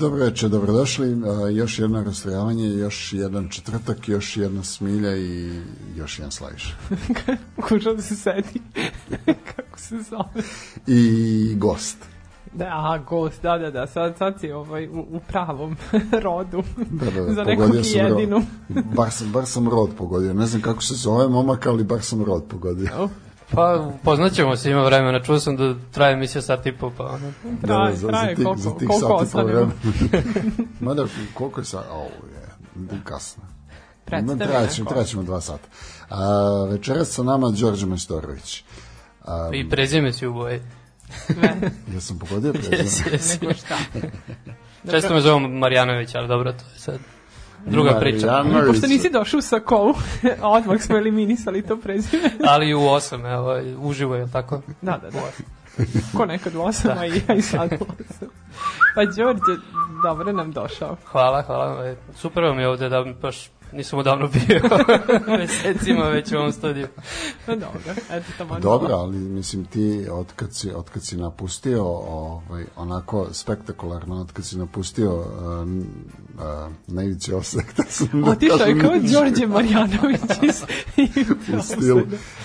Dobro večer, dobrodošli. A, još jedno rastrojavanje, još jedan četvrtak, još jedna smilja i još jedan slaviš. Kužao da se sedi. Kako se zove? I gost. Da, aha, gost, da, da, da, sad, sad si ovaj, u, u pravom rodu. Da, da, da, Za nekog jedinu. Rod. Bar sam, bar sam rod pogodio. Ne znam kako se zove momak, ali bar sam rod pogodio. Pa, poznaćemo se, ima vremena. Čuo sam da traje emisija sat i po, pa ono. traje, za, traje, za tih, koliko, za tih koliko ostanemo. vremena. Mada, koliko je sad? Au, je, kasno. Neko. trajaćemo dva sata. A, večeras sa nama Đorđe Majstorović. A, I prezime si u boji. Sve, ja sam pogodio prezime. Jesi, jesi. Često me zovu Marjanović, ali dobro, to je sad druga priča. Pošto nisi došao u Sakovu, odmah smo eliminisali to prezime. Ali u osam, evo, uživo je tako. Da, da, da. Ko nekad u osam, a i ja i sad u osam. Pa Đorđe, dobro nam došao. Hvala, hvala. Super vam je ovde da baš nisam odavno bio mesecima već u ovom studiju. Pa dobro, eto tamo. Dobro, ali mislim ti od kad si, od kad si napustio ovaj, onako spektakularno od kad si napustio um, uh, na ivici osekta sam da Otišao je kao Đorđe Marjanović iz u stilu.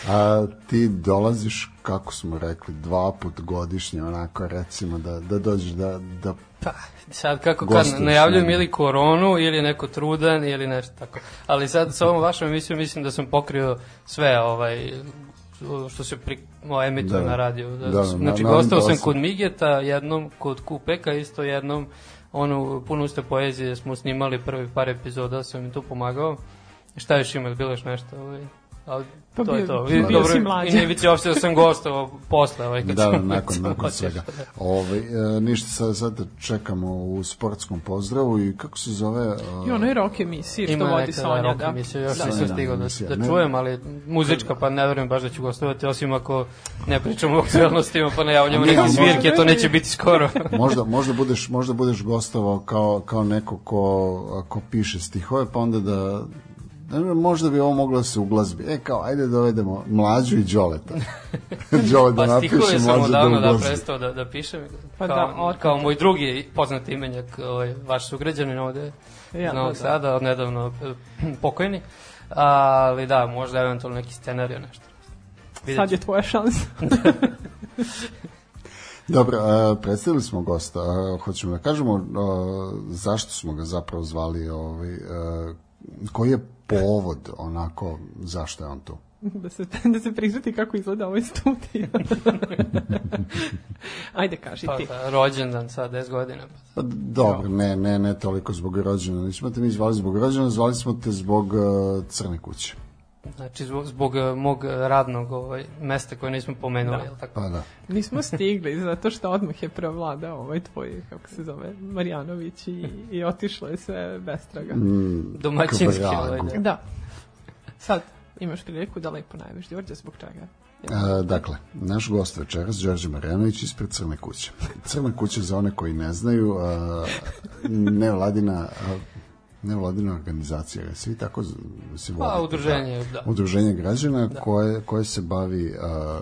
A, ti dolaziš, kako smo rekli, dva put godišnje, onako recimo da, da dođeš da, da Pa, sad kako kad najavljujem ne. ili koronu, ili neko trudan, ili nešto tako. Ali sad sa ovom vašom emisijom mislim da sam pokrio sve ovaj što se pri, o, emituje Da. na radiju. Da, Da, da, znači, na- gostao na- sam kod Migeta, jednom kod Kupeka, isto jednom onu punu uste poezije smo snimali prvi par epizoda, sam im tu pomagao. Šta još ima, bilo još nešto? Ovaj, ali Pa to je bio- to. bio dobro, si mlađa. I ne vici uopšte da sam gostao posle. Ovaj, kad Da, sam- nakon, sam nakon svega. da. Ove, e, ništa, sad, sad čekamo u sportskom pozdravu i kako se zove? e, I onaj rock emisiji što Ima vodi neka Sonja, rock da. emisija, još Da. nisam Da, stigao da, emisija, da ne. čujem, ali muzička, pa ne verujem baš da ću gostovati, osim ako ne pričamo o aktualnostima, pa najavljamo Ne, neke svirke, to neće biti skoro. možda, možda, budeš, možda budeš gostovao kao, kao neko ko, ko piše stihove, pa onda da možda bi ovo moglo da se uglazbi. E, kao, ajde dovedemo mlađu i Đoleta. Đole da Pa napiše, stihove sam mlađu da odavno da uglazbi. prestao da, da pišem, Pa kao, da, otkad? kao moj drugi poznati imenjak, ovaj, vaš sugrađanin ovde Ja, iz Novog da, da. Sada, odnedavno eh, pokojni, ali da, možda eventualno neki scenarij nešto. Vidjet Sad je tvoja šansa. Dobro, a, predstavili smo gosta. A, hoćemo da kažemo a, zašto smo ga zapravo zvali, ovaj, koji je povod onako, zašto je on tu? da se, da se prisjeti kako izgleda ovaj studio. Ajde, kaži Pa, ti. da, rođendan sad, 10 godina. Pa. Pa, dobro, ne, ne, ne toliko zbog rođena. Nismo te mi zvali zbog rođena, zvali smo te zbog uh, crne kuće. Znači, zbog, zbog eh, mog radnog ovaj, mesta koje nismo pomenuli, Da. jel tako? Pa da. Nismo stigli, zato što odmah je prevladao ovaj tvoj, kako se zove, Marjanović i, i otišlo je sve bestraga. Mm, Domaćinski, ovaj, da. Da. Sad imaš priliku da lepo najaviš Đorđe zbog čega. A, dakle, naš gost večeras, Đorđe Marjanović ispred Crne kuće. Crna kuća, za one koji ne znaju, a, nevladina, a, nevladina organizacija, svi tako se vodi. Pa, udruženje, da. Udruženje građana koje, koje se bavi a,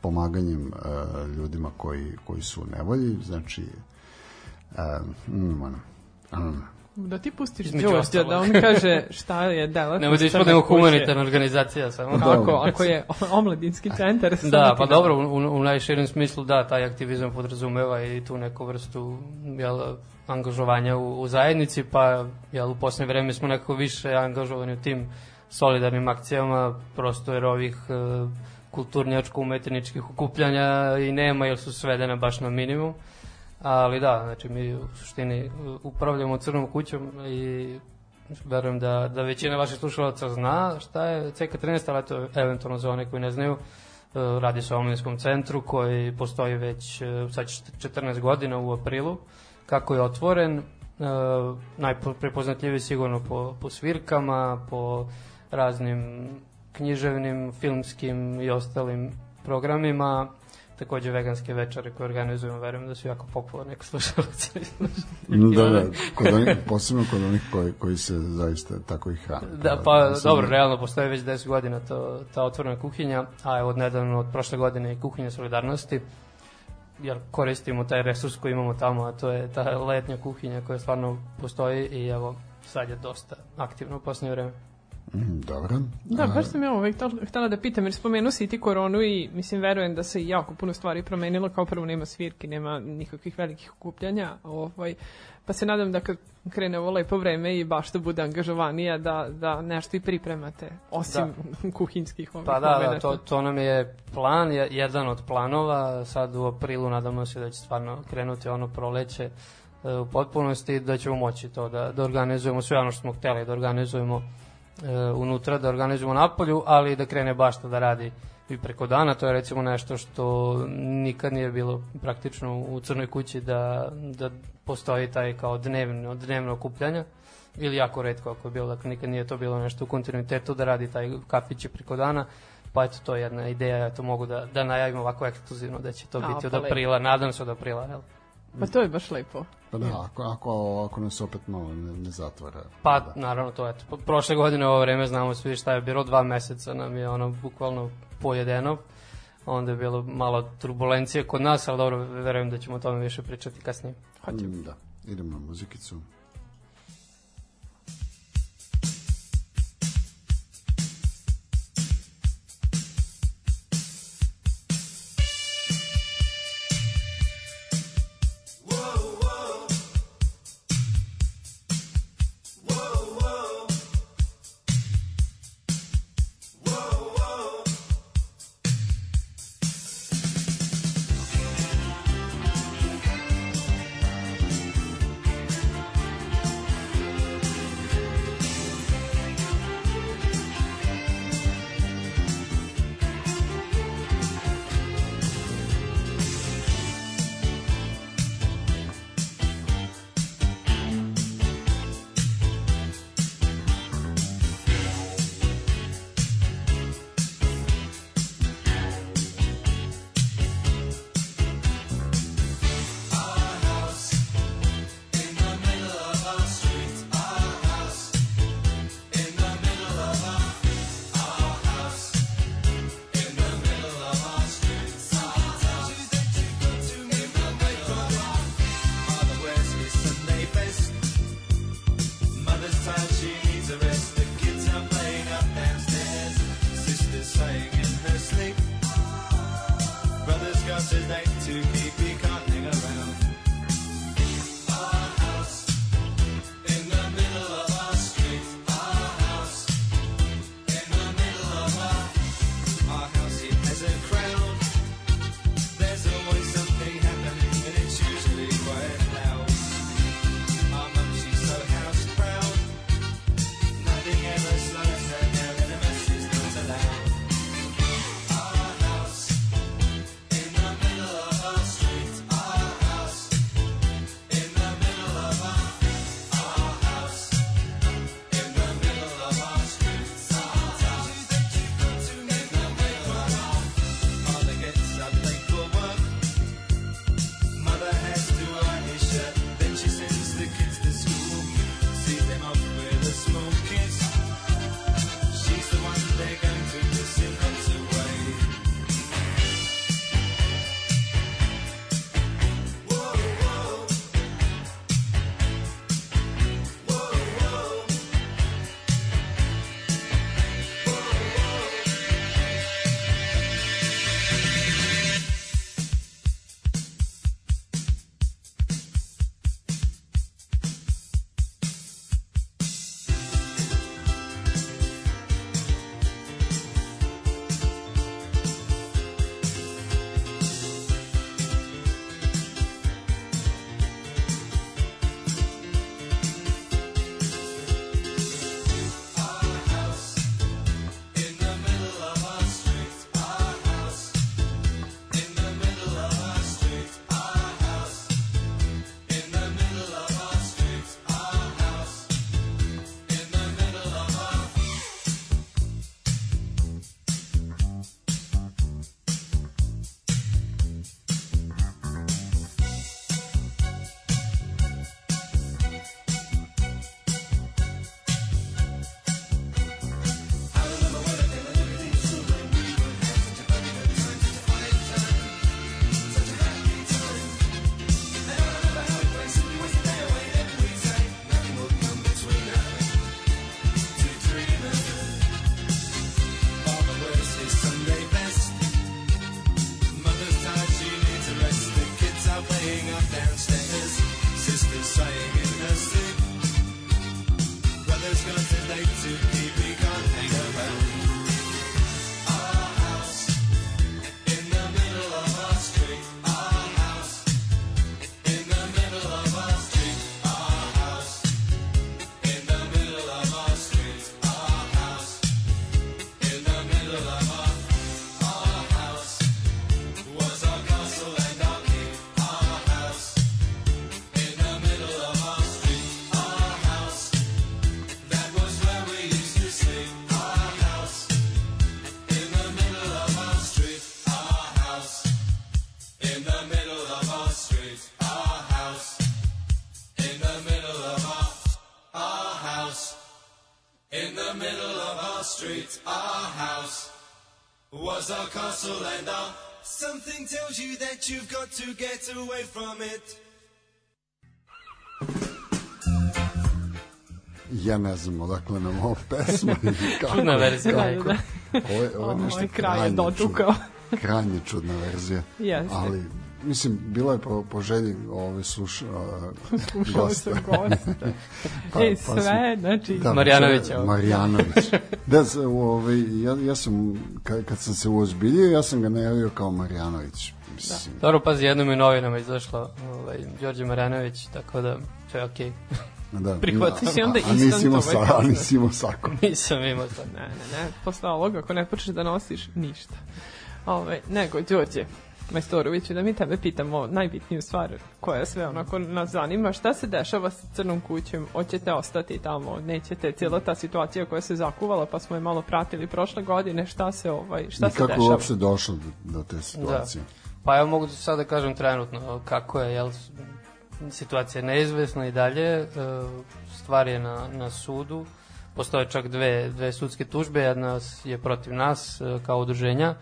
pomaganjem a, ljudima koji, koji su u nevolji, znači a, mm, ono, ono, Da ti pustiš ostalog. da on kaže šta je delatnost Nemoj da ispadnemo humanitarna organizacija samo. Kako, ako je omladinski centar. Da, pa da- dobro, u, u najširem smislu da, taj aktivizam podrazumeva i tu neku vrstu jel, angažovanja u, u zajednici, pa jel, u poslednje vreme smo nekako više angažovani u tim solidarnim akcijama, prosto jer ovih e, kulturnjačko-umetničkih okupljanja i nema jer su svedene baš na minimum. Ali da, znači mi u suštini uh, upravljamo crnom kućom i verujem da, da većina vaših slušalaca zna šta je CK13, ali eto, eventualno za one koji ne znaju, uh, radi se o omladinskom centru koji postoji već uh, sad će 14 godina u aprilu. Kako je otvoren, najprepoznatljiviji sigurno po, po svirkama, po raznim književnim, filmskim i ostalim programima takođe veganske večere koje organizujemo, verujem da su jako popularne kod slušalaca. da, da, kod onih, posebno kod onih koji, koji se zaista tako i hrane. Da, pa da, dobro, realno postoje već 10 godina to, ta otvorena kuhinja, a evo od nedavno, od prošle godine i kuhinja solidarnosti, jer koristimo taj resurs koji imamo tamo, a to je ta letnja kuhinja koja stvarno postoji i evo sad je dosta aktivno u posljednje vreme. Mm, dobro. Da, baš sam ja ovaj htela da pitam, jer spomenu si ti koronu i mislim, verujem da se jako puno stvari promenilo, kao prvo nema svirki, nema nikakvih velikih okupljanja, ovaj, pa se nadam da kad krene ovo lepo vreme i baš da bude angažovanija, da, da nešto i pripremate, osim da. kuhinskih ovih Pa da, da, to, to nam je plan, jedan od planova, sad u aprilu nadamo se da će stvarno krenuti ono proleće e, u potpunosti, da ćemo moći to da, da organizujemo sve ono što smo hteli da organizujemo unutra da organizujemo napolju, ali da krene baš to da radi i preko dana, to je recimo nešto što nikad nije bilo praktično u Crnoj kući da, da postoji taj kao dnevno, dnevno okupljanje ili jako redko ako je bilo, dakle nikad nije to bilo nešto u kontinuitetu da radi taj kafić preko dana, pa eto to je jedna ideja, ja to mogu da, da najavim ovako ekskluzivno da će to A, biti od aprila, nadam se od aprila, jel? Pa to je baš lepo. Pa da, ako, ako, ako nas opet malo ne, ne zatvara. Pa, da. naravno, to eto. Prošle godine ovo vreme znamo svi šta je bilo, dva meseca nam je ono bukvalno pojedeno. Onda je bilo malo turbulencije kod nas, ali dobro, verujem da ćemo o tome više pričati kasnije. Hoćemo. Mm, da, idemo na muzikicu. In the middle of our street. Our house was our castle and our something tells you that you've got to get away from it. Ja ne znam odakle nam ovo pesma. kako- Čudna verzija. Da, da, da. Ovo je, ovo je nešto je kraj je krajnje dotukao. čudno. Krajnje čudna verzija. Jeste. Ali, mislim, bilo je po, po želji ove sluš, uh, sam gosta. Pa- Ej, pa sve, znači... Da, Marjanović, pa- ovo. Marjanović. da, u, ovaj, ja, ja sam, kad, kad sam se uozbiljio, ja sam ga najavio kao Marjanović. Mislim, Dobro, pazi, jednom je novinama izašla ovaj, Đorđe Marjanović, tako da to je okej. da. Prihvatam. Ti si onda a, a nisi imao sa, a nisi imao sako. Nisam imao to. Ne, ne, ne, posle ovoga, ako ne počneš da nosiš, ništa. Ove, nego, Đorđe, Majstoroviću, da mi tebe pitamo najbitniju stvar koja sve onako nas zanima, šta se dešava sa Crnom kućom, hoćete ostati tamo, nećete, cijela ta situacija koja se zakuvala, pa smo je malo pratili prošle godine, šta se, ovaj, šta I se kako je dešava? uopšte došlo do, do te situacije? Pa ja mogu sad da kažem trenutno kako je, jel, situacija je neizvesna i dalje, e, stvar je na, na sudu, postoje čak dve, dve sudske tužbe, jedna je protiv nas e, kao udruženja,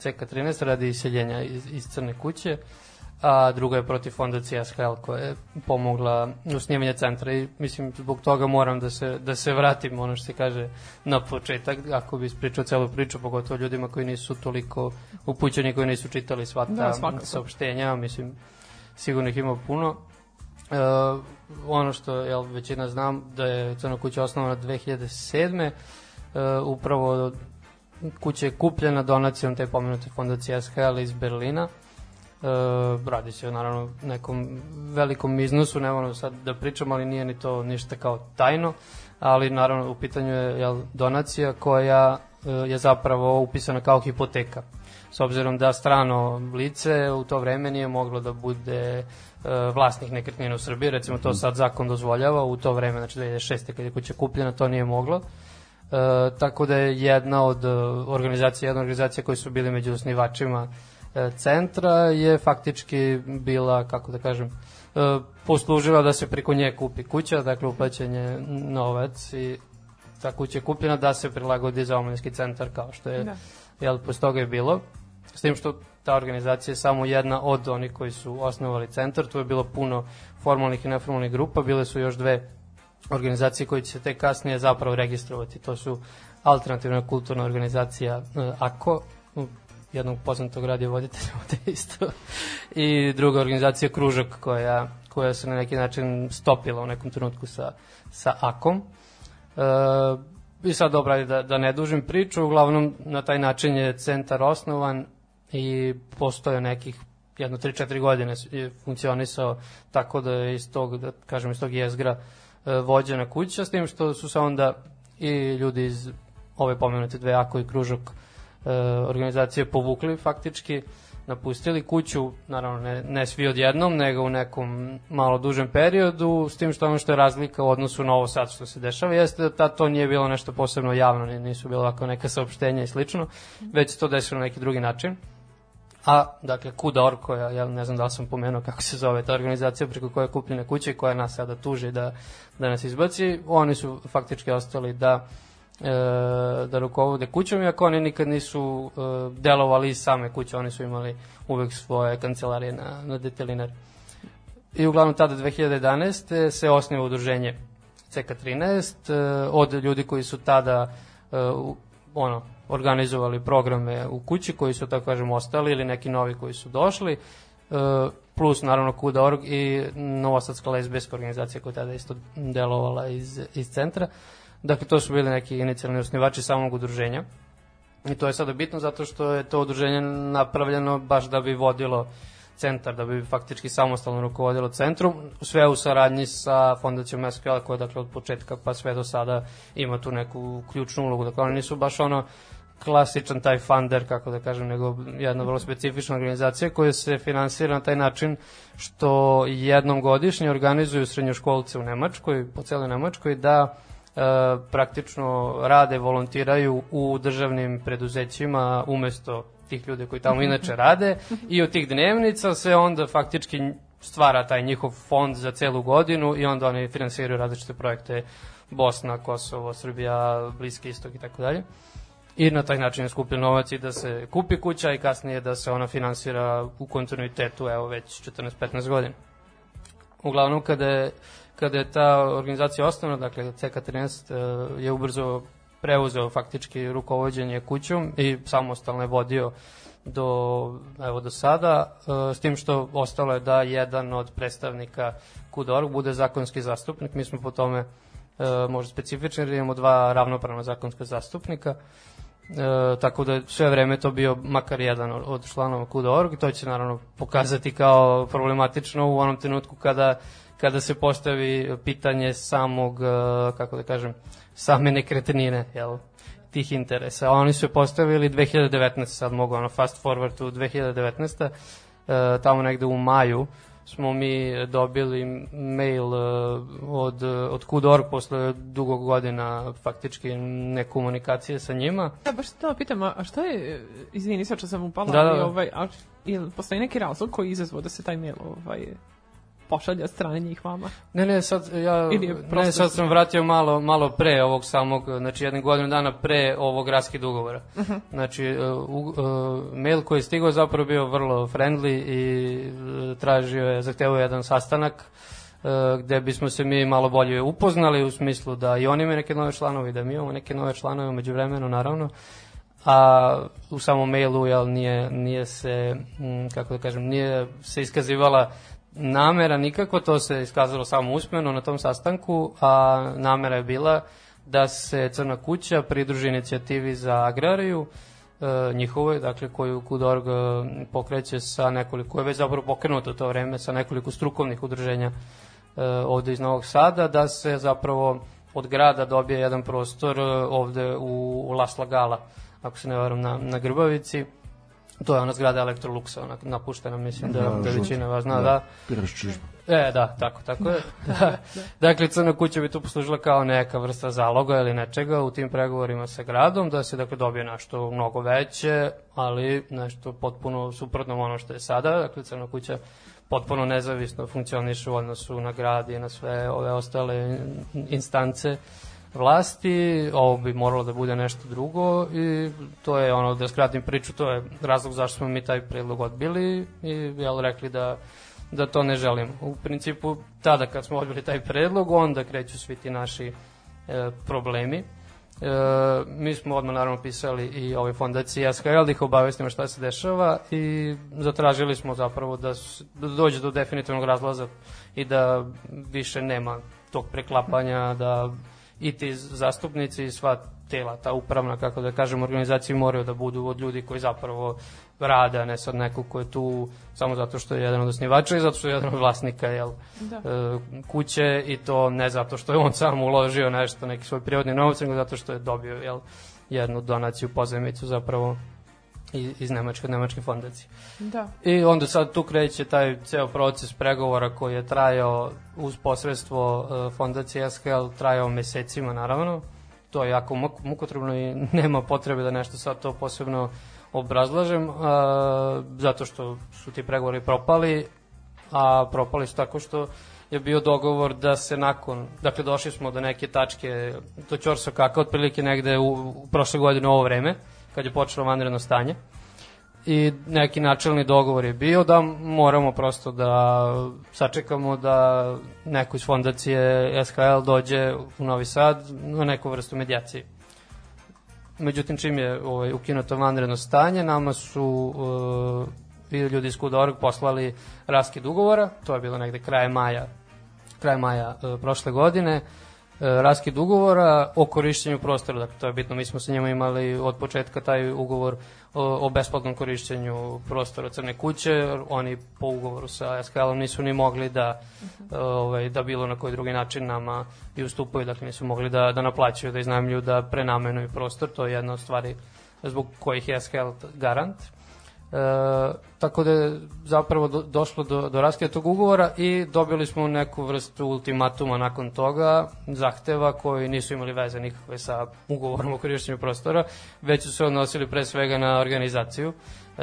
CK13 radi iseljenja iz, iz Crne kuće, a druga je protiv fondacije SHL koja je pomogla u snimanju centra i mislim zbog toga moram da se, da se vratim ono što se kaže na početak ako bi ispričao celu priču pogotovo ljudima koji nisu toliko upućeni koji nisu čitali sva Da, ta svakako. saopštenja mislim sigurno ih ima puno e, ono što jel, većina znam da je Crna kuća osnovana 2007. E, upravo kuća je kupljena donacijom te pomenute fondacije SHL iz Berlina E, radi se o naravno nekom velikom iznosu, ne moram sad da pričam, ali nije ni to ništa kao tajno, ali naravno u pitanju je jel, donacija koja e, je zapravo upisana kao hipoteka. S obzirom da strano lice u to vreme nije moglo da bude e, vlasnik nekretnina u Srbiji, recimo to sad zakon dozvoljava, u to vreme, znači 2006. kad je kuća kupljena, to nije moglo. E, tako da je jedna od e, organizacija, jedna organizacija koji su bili među osnivačima e, centra je faktički bila, kako da kažem, e, poslužila da se preko nje kupi kuća, dakle uplaćen je novac i ta kuća je kupljena da se prilagodi za omladinski centar kao što je, Da. jel, posle toga je bilo. S tim što ta organizacija je samo jedna od onih koji su osnovali centar, tu je bilo puno formalnih i neformalnih grupa, bile su još dve organizacije koje će se tek kasnije zapravo registrovati. To su alternativna kulturna organizacija e, AKO, jednog poznatog radio voditelja ovde isto, i druga organizacija Kružak koja, koja se na neki način stopila u nekom trenutku sa, sa AKOM. E, I sad dobro, ajde da, da ne dužim priču, uglavnom na taj način je centar osnovan i postoje nekih jedno 3-4 godine je funkcionisao tako da je iz tog, da kažem, iz tog jezgra e, vođena kuća, s tim što su se onda i ljudi iz ove pomenute dve Ako i Kružok e, organizacije povukli faktički, napustili kuću, naravno ne, ne svi odjednom, nego u nekom malo dužem periodu, s tim što ono što je razlika u odnosu na ovo sad što se dešava, jeste da tad to nije bilo nešto posebno javno, ni- nisu bilo ovako neka saopštenja i slično, već to desilo na neki drugi način. A, dakle, Kudor, koja, ja ne znam da li sam pomenuo kako se zove ta organizacija preko koje je kupljena kuća i koja nas sada tuži da, da nas izbaci, oni su faktički ostali da e, da rukovode kućom, iako oni nikad nisu e, delovali iz same kuće, oni su imali uvek svoje kancelarije na, na detelinari. I uglavnom tada 2011. se osniva udruženje CK13 e, od ljudi koji su tada e, ono, organizovali programe u kući koji su, tako kažem, ostali ili neki novi koji su došli. e, plus naravno Kuda.org i Novosadska lesbijska organizacija koja tada isto delovala iz, iz centra. Dakle, to su bili neki inicijalni osnivači samog udruženja. I to je sada bitno zato što je to udruženje napravljeno baš da bi vodilo centar, da bi faktički samostalno rukovodilo centrum, sve u saradnji sa fondacijom SQL koja dakle od početka pa sve do sada ima tu neku ključnu ulogu. Dakle, oni nisu baš ono klasičan taj funder, kako da kažem, nego jedna vrlo specifična organizacija koja se finansira na taj način što jednom godišnje organizuju srednjoškolce u Nemačkoj, po celoj Nemačkoj, da e, praktično rade, volontiraju u državnim preduzećima umesto tih ljudi koji tamo inače rade i od tih dnevnica se onda faktički stvara taj njihov fond za celu godinu i onda oni finansiraju različite projekte Bosna, Kosovo, Srbija, Bliski istok i tako dalje. I na taj način je skupljen novac i da se kupi kuća i kasnije da se ona finansira u kontinuitetu, evo već 14-15 godina. Uglavnom, kada je, kada je ta organizacija osnovna, dakle CK13 eh, je ubrzo preuzeo faktički rukovodđenje kućom i samostalno je vodio do, evo, do sada, e, s tim što ostalo je da jedan od predstavnika KUDOR bude zakonski zastupnik. Mi smo po tome e, možda specifični, jer imamo dva ravnopravna zakonska zastupnika. E, tako da sve vreme to bio makar jedan od, članova KUDORG i to će naravno pokazati kao problematično u onom trenutku kada, kada se postavi pitanje samog, e, kako da kažem, same nekretnine, jel, tih interesa. Oni su je postavili 2019, sad mogu ono fast forward u 2019. E, tamo negde u maju smo mi dobili mail e, od, od Kudor posle dugo godina faktički nekomunikacije sa njima. Ja baš se to pitam, a šta je, izvini sad što sam upala, Da, da, ali, da. ovaj, a, postoji neki razlog koji je izazvao da se taj mail ovaj, pošalje od strane njih vama? Ne, ne, sad, ja, ne, sad sam vratio malo, malo pre ovog samog, znači jedne godinu dana pre ovog raskid ugovora. Mhm. Znači, e, u, e, mail koji je stigao zapravo bio vrlo friendly i e, tražio je, zahtevao je jedan sastanak gde bismo se mi malo bolje upoznali u smislu da i oni imaju neke nove članove i da mi imamo neke nove članove umeđu vremenu, naravno a u samom mailu jel, nije, nije se, kako da kažem, nije se iskazivala namera nikako, to se iskazalo samo usmeno na tom sastanku, a namera je bila da se Crna kuća pridruži inicijativi za agrariju, e, dakle koju Kudorg e, pokreće sa nekoliko, je već zapravo pokrenuta u to vreme sa nekoliko strukovnih udruženja e, ovde iz Novog Sada, da se zapravo od grada dobije jedan prostor e, ovde u, u Las Lagala, ako se ne varam, na, na Grbavici. To je ona zgrada Electroluxa, ona napuštena, mislim da, Da, da, većina vas zna, da. Čižbu. E, da, tako, tako je. Da. Dakle, Crna kuća bi tu poslužila kao neka vrsta zaloga ili nečega u tim pregovorima sa gradom, da se dakle dobije nešto mnogo veće, ali nešto potpuno suprotno ono što je sada. Dakle, Crna kuća potpuno nezavisno funkcioniše u odnosu na grad i na sve ove ostale instance vlasti, ovo bi moralo da bude nešto drugo i to je ono, da skratim priču, to je razlog zašto smo mi taj predlog odbili i jel, rekli da da to ne želimo. U principu, tada kad smo odbili taj predlog, onda kreću svi ti naši e, problemi. E, mi smo odmah naravno pisali i ovoj fondaciji SKL da ih obavestimo šta se dešava i zatražili smo zapravo da, da dođe do definitivnog razlaza i da više nema tog preklapanja, da i ti zastupnici i sva tela, ta upravna, kako da kažem, organizacije moraju da budu od ljudi koji zapravo rade, a ne sad neko ko je tu samo zato što je jedan od osnivača i zato što je jedan od vlasnika jel, Da. e, kuće i to ne zato što je on sam uložio nešto, neki svoj prirodni novac, nego zato što je dobio jel, jednu donaciju, pozemicu zapravo iz, Nemačke, Nemačke fondacije. Da. I onda sad tu kreće taj ceo proces pregovora koji je trajao uz posredstvo uh, fondacije SKL, trajao mesecima naravno. To je jako muk- mukotrebno i nema potrebe da nešto sad to posebno obrazlažem, uh, zato što su ti pregovori propali, a propali su tako što je bio dogovor da se nakon, dakle došli smo do neke tačke, do Ćorsa kaka, otprilike negde u, u prošle godine u ovo vreme, kad je počelo vanredno stanje. I neki načelni dogovor je bio da moramo prosto da sačekamo da neko iz fondacije SKL dođe u Novi Sad na neku vrstu medijacije. Međutim, čim je ovaj, ukinuto vanredno stanje, nama su uh, i ljudi iz Kudorg poslali raskid ugovora, to je bilo negde kraje maja, kraj maja e, prošle godine, e, raskid ugovora o korišćenju prostora, dakle to je bitno, mi smo sa njima imali od početka taj ugovor o, o besplatnom korišćenju prostora Crne kuće, oni po ugovoru sa SKL-om nisu ni mogli da, e, ovaj, da bilo na koji drugi način nama i ustupaju, dakle nisu mogli da, da naplaćuju, da iznajmljuju, da prenamenuju prostor, to je jedna od stvari zbog kojih je SKL garant. E, tako da je zapravo do, došlo do, do raskida tog ugovora i dobili smo neku vrstu ultimatuma nakon toga, zahteva koji nisu imali veze nikakve sa ugovorom o korišćenju prostora, već su se odnosili pre svega na organizaciju. E,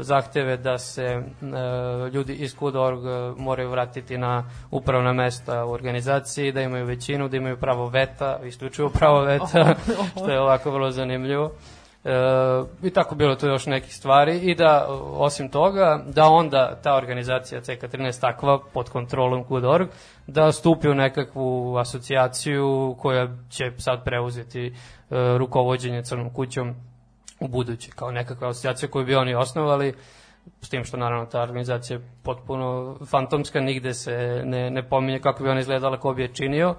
zahteve da se e, ljudi iz Kudorg moraju vratiti na upravna mesta u organizaciji, da imaju većinu, da imaju pravo veta, isključivo pravo veta, što je ovako vrlo zanimljivo. E, I tako bilo to još nekih stvari i da osim toga da onda ta organizacija CK13 takva pod kontrolom Good.org da stupi u nekakvu asocijaciju koja će sad preuzeti e, rukovođenje Crnom kućom u buduće kao nekakva asocijacija koju bi oni osnovali s tim što naravno ta organizacija je potpuno fantomska, nigde se ne, ne pominje kako bi ona izgledala, ko bi je činio.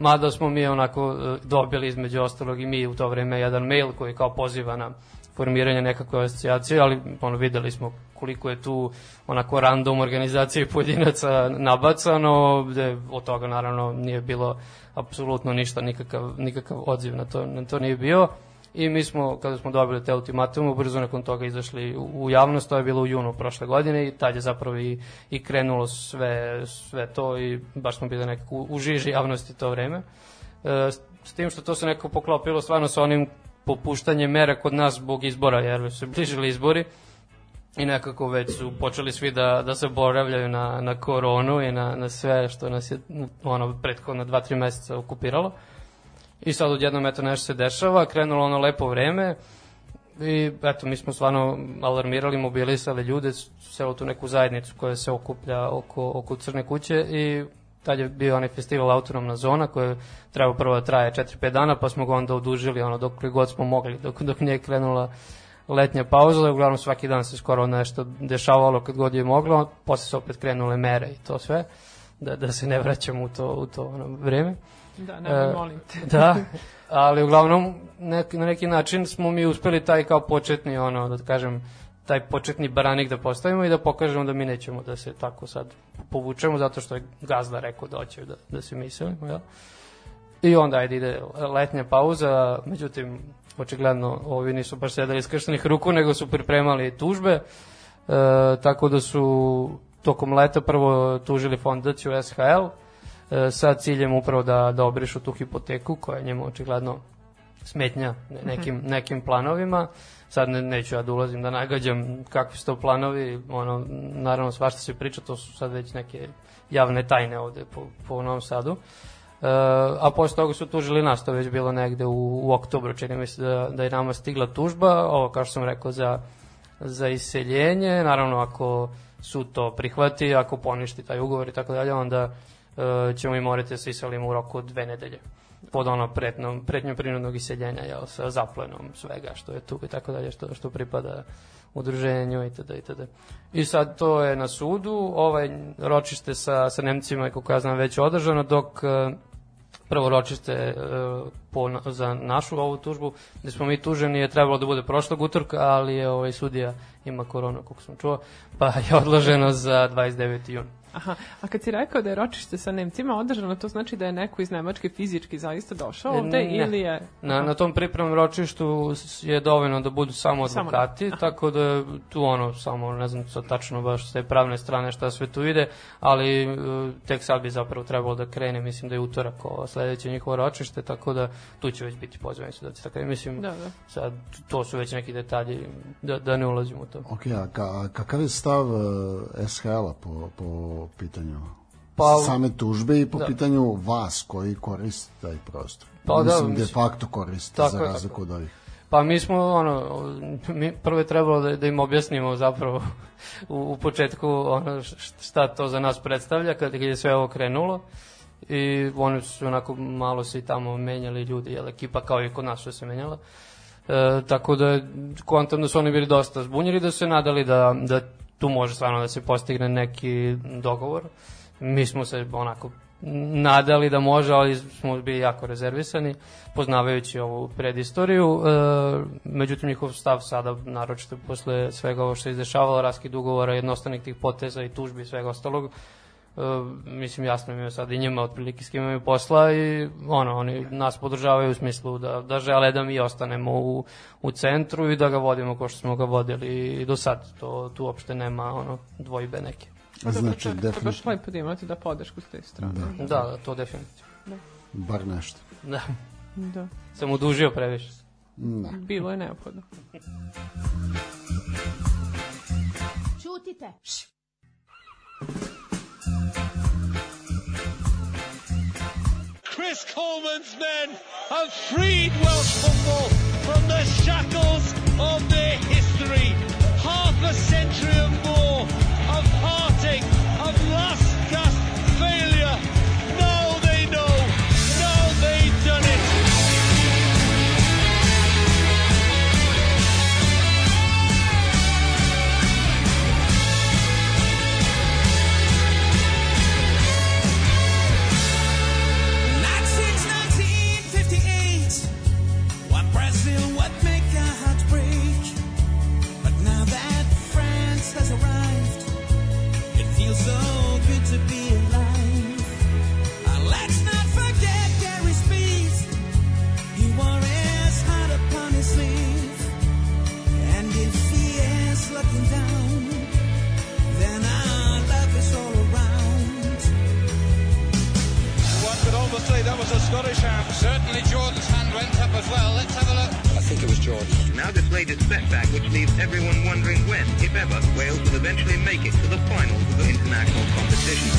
Mada smo mi onako e, dobili između ostalog i mi u to vreme jedan mail koji kao poziva na formiranje nekakve asocijacije, ali ono, videli smo koliko je tu onako random organizacije pojedinaca nabacano, gde od toga naravno nije bilo apsolutno ništa, nikakav, nikakav odziv na to, na to nije bio. I mi smo, kada smo dobili te ultimatume, brzo nakon toga izašli u, javnost, to je bilo u junu prošle godine i tad je zapravo i, i krenulo sve, sve to i baš smo bili nekako u, žiži javnosti to vreme. E, s- tim što to se nekako poklopilo stvarno sa onim popuštanjem mera kod nas zbog izbora, jer su bližili izbori i nekako već su počeli svi da, da se boravljaju na, na koronu i na, na sve što nas je ono, prethodno dva, tri meseca okupiralo. I sad odjednom eto nešto se dešava, krenulo ono lepo vreme i eto mi smo stvarno alarmirali, mobilisali ljude, celo tu neku zajednicu koja se okuplja oko, oko Crne kuće i tad je bio onaj festival Autonomna zona koji je trebao prvo da traje 4-5 dana pa smo ga onda odužili ono dok god smo mogli, dok, dok nije krenula letnja pauza, uglavnom svaki dan se skoro nešto dešavalo kad god je moglo, posle se opet krenule mere i to sve, da, da se ne vraćamo u to, u to ono vreme. Da, nemoj, E, molim te. Da, ali uglavnom nek, na neki način smo mi uspeli taj kao početni ono, da kažem, taj početni baranik da postavimo i da pokažemo da mi nećemo da se tako sad povučemo zato što je gazda rekao da hoće da, da se mislimo, jel? I onda ajde ide letnja pauza, međutim, očigledno ovi nisu baš sedali iskrštenih ruku, nego su pripremali tužbe, e, tako da su tokom leta prvo tužili fondaciju SHL, sa ciljem upravo da, da obrišu tu hipoteku koja je njemu očigledno smetnja ne- nekim, nekim planovima. Sad ne, neću ja da ulazim da nagađam kakvi su to planovi, ono, naravno svašta se priča, to su sad već neke javne tajne ovde po, po Novom Sadu. E, a posle toga su tužili nas, to već bilo negde u, u oktobru, čini mi se da, da je nama stigla tužba, ovo kao što sam rekao za, za iseljenje, naravno ako su to prihvati, ako poništi taj ugovor i tako dalje, onda e, ćemo i morati da se iselimo u roku dve nedelje pod ono pretnom, pretnjom prinudnog iseljenja, jel, sa zaplenom svega što je tu i tako dalje, što, što pripada udruženju itd. itd. I sad to je na sudu, ovaj ročište sa, sa Nemcima je, kako ja znam, već održano, dok e, prvo ročište e, po, za našu ovu tužbu, gde smo mi tuženi, je trebalo da bude prošlog utorka, ali je ovaj sudija ima koronu, kako sam čuo, pa je odloženo za 29. jun. Aha, a kad si rekao da je ročište sa Nemcima održano, to znači da je neko iz Nemačke fizički zaista došao E, ovde ne. ili je... Na, na tom pripremnom ročištu je dovoljno da budu samo Samo advokati, tako da je tu ono, samo ne znam sad tačno baš s te pravne strane šta sve tu ide, ali e, tek sad bi zapravo trebalo da krene, mislim da je utorak ovo sledeće njihovo ročište, tako da tu će već biti pozvani sudaci, tako da mislim, Da, da. sad to su već neki detalji, da, da ne ulazimo u to. Ok, a, ka, kakav je stav uh, SHL-a po, po pitanju Pa- same tužbe i po Da. pitanju vas koji koriste taj prostor? Pa da, mislim, de facto koriste Tako za razliku tako od ovih. Pa mi smo, ono, mi prvo je trebalo da, da im objasnimo zapravo u, u početku ono, šta to za nas predstavlja kad, kad je sve ovo krenulo i oni su onako malo se i tamo menjali ljudi, jel, ekipa kao i kod nas što se menjala. E, tako da kontam da su oni bili dosta zbunjeni, da su se nadali da, da tu može stvarno da se postigne neki dogovor. Mi smo se onako nadali da može, ali smo bili jako rezervisani, poznavajući ovu predistoriju. E, međutim, njihov stav sada, naročito posle svega ovo što je izdešavalo, raskid ugovora, jednostavnih tih poteza i tužbi i svega ostalog, mislim jasno im je sad i njima otprilike s kim imaju posla i ono, oni nas podržavaju u smislu da, da žele da mi ostanemo u, u centru i da ga vodimo kao što smo ga vodili i do sad. To, tu uopšte nema ono, dvojbe neke. Znači, to je baš definitivno, lepo da imate da podršku s te strane. Da, da, to definitivno. bar nešto. Da, Da. sam udužio previše. Da. Bilo je neophodno. Ćutite. Chris Coleman's men have freed Welsh football from the shackles of their history. Half a century and more of heartache, of last gasp failure. One could almost say that was a Scottish hand. Certainly Jordan's hand went up as well. Let's have a look. I think it was Jordan. Now this latest setback which leaves everyone wondering when, if ever, Wales will eventually make it to the finals of the international competition.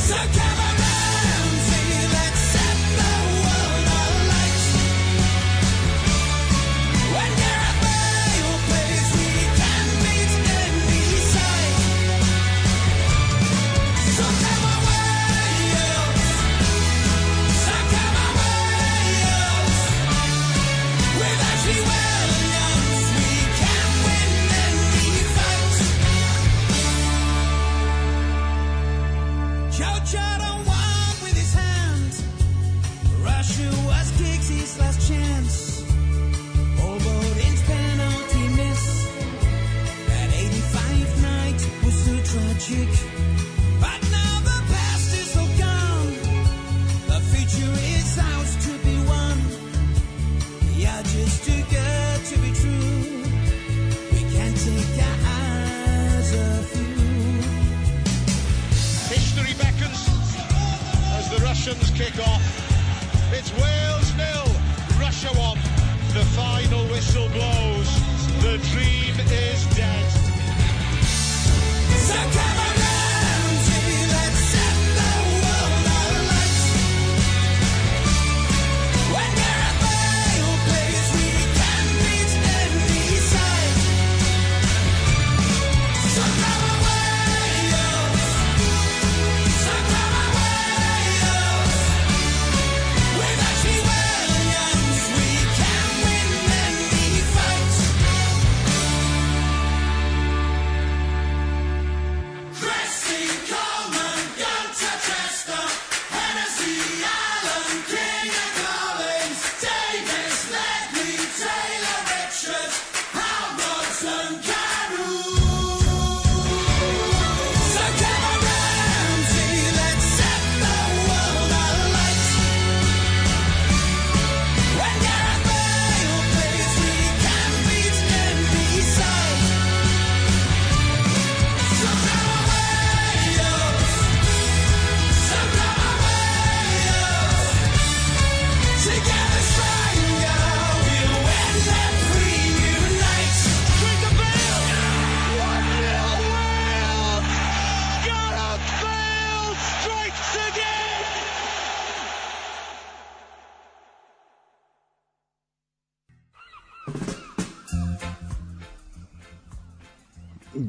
So come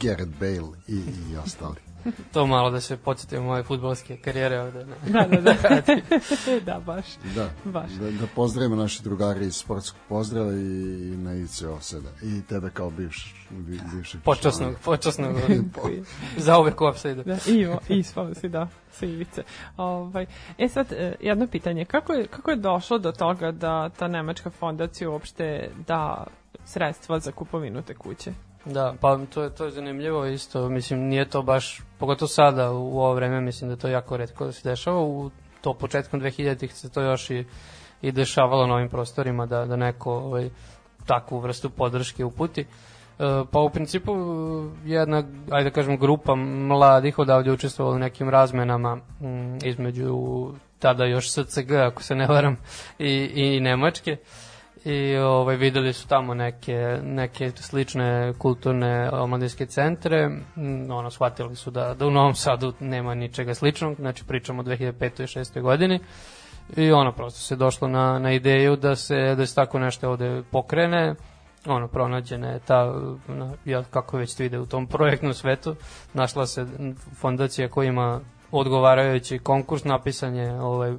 Gareth Bale i, i ostali. To malo da se podsjetimo moje futbolske karijere ovde. Ne? Da, da, da. da, baš. Da, Baš. da, da pozdravimo naše drugare iz sportskog pozdrava i, i na ICO sada. I tebe kao bivš, bi, bivšeg Počasnog, počasnog. Koji- za uvek u offside. Da, i, o- i si, da, sa ivice. Ovaj, e sad, e, jedno pitanje, kako je, kako je došlo do toga da ta nemačka fondacija uopšte da sredstva za kupovinu te kuće? Da, pa to je, to je zanimljivo isto, mislim, nije to baš, pogotovo sada u ovo vreme, mislim da to jako redko da se dešava, u to početkom 2000-ih se to još i, i dešavalo na ovim prostorima da, da neko ovaj, takvu vrstu podrške uputi. E, pa u principu jedna, ajde da kažem, grupa mladih odavde učestvovala u nekim razmenama mm, između tada još SCG, ako se ne varam, i, i Nemačke i ovaj videli su tamo neke neke slične kulturne omladinske centre mm, ono shvatili su da da u Novom Sadu nema ničega sličnog znači pričamo o 2005. i 6. godini i ono prosto se došlo na na ideju da se da se tako nešto ovde pokrene ono pronađena je ta ja kako već vide u tom projektnom svetu našla se fondacija koja ima odgovarajući konkurs napisan je ovaj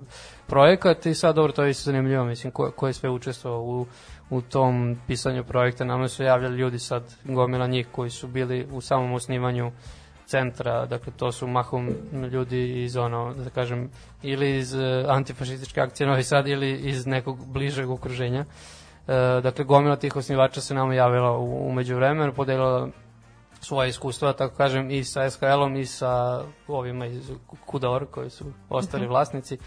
projekat i sad dobro to je isto zanimljivo mislim ko, ko je sve učestvovao u, u tom pisanju projekta nama su javljali ljudi sad gomila njih koji su bili u samom osnivanju centra, dakle to su mahom ljudi iz ono, da kažem, ili iz uh, antifašističke akcije Novi Sad ili iz nekog bližeg okruženja. E, dakle, gomila tih osnivača se nama javila u, umeđu vremenu, podelila svoje iskustva, tako kažem, i sa SKL-om i sa ovima iz Kudor, koji su ostali vlasnici.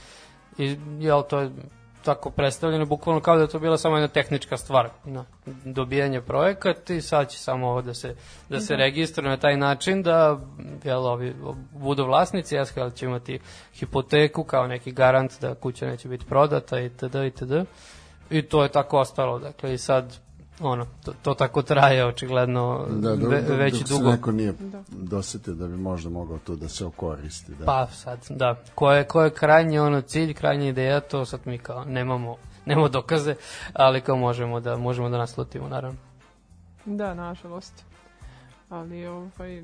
I, jel, to je tako predstavljeno bukvalno kao da je to bila samo jedna tehnička stvar na dobijanje projekat i sad će samo ovo da se, da se registruje na taj način da jel, ovi budu vlasnici, SKL će imati hipoteku kao neki garant da kuća neće biti prodata itd. itd. I to je tako ostalo, dakle i sad ono, to, to tako traje očigledno Da, dok, ve, dok, već dok se dugo. neko nije Da. dosetio da bi možda mogao to da se okoristi. Da. Pa sad, da. Ko je, ko je krajnji ono cilj, krajnja ideja, to sad mi kao nemamo, nemamo dokaze, ali kao možemo da možemo da naslutimo naravno. Da, nažalost. Ali, ovaj,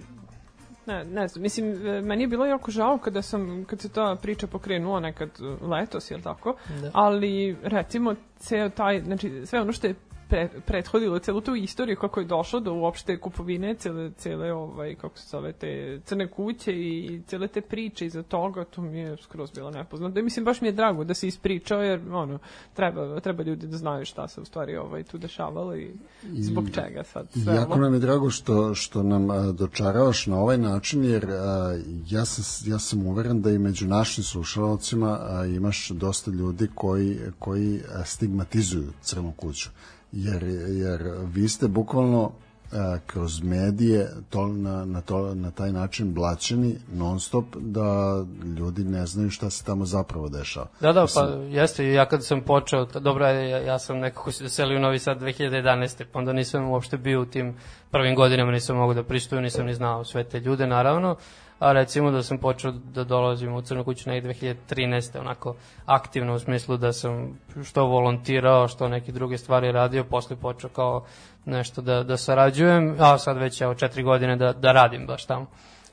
ne, ne znam, mislim, meni je bilo jako žao kada sam, kad se ta priča pokrenula nekad letos, jel tako? Da. Ali, recimo, ceo taj, znači, sve ono što je pre, prethodilo celu tu istoriju kako je došlo do uopšte kupovine cele, cele ovaj, kako se zove, te crne kuće i cele te priče iza toga, to mi je skroz bilo nepoznato. I mislim, baš mi je drago da se ispričao, jer ono, treba, treba ljudi da znaju šta se u stvari ovaj, tu dešavalo i zbog čega sad sve Jako ovo. nam je drago što, što nam a, dočaravaš na ovaj način, jer a, ja, sam, ja sam uveren da i među našim slušalcima a, imaš dosta ljudi koji, koji stigmatizuju crnu kuću. Jer, jer vi ste bukvalno a, kroz medije to, na, na, to, na taj način blaćeni non stop da ljudi ne znaju šta se tamo zapravo dešava. Da, da, pa jeste, i ja kad sam počeo, dobro, ja, ja sam nekako se selio u Novi Sad 2011. Pa onda nisam uopšte bio u tim prvim godinama, nisam mogao da pristuju, nisam ni znao sve te ljude, naravno. A recimo da sam počeo da dolazim u Crnu kuću negde 2013. onako aktivno u smislu da sam što volontirao, što neke druge stvari radio, posle počeo kao nešto da, da sarađujem, a sad već evo četiri godine da, da radim baš tamo.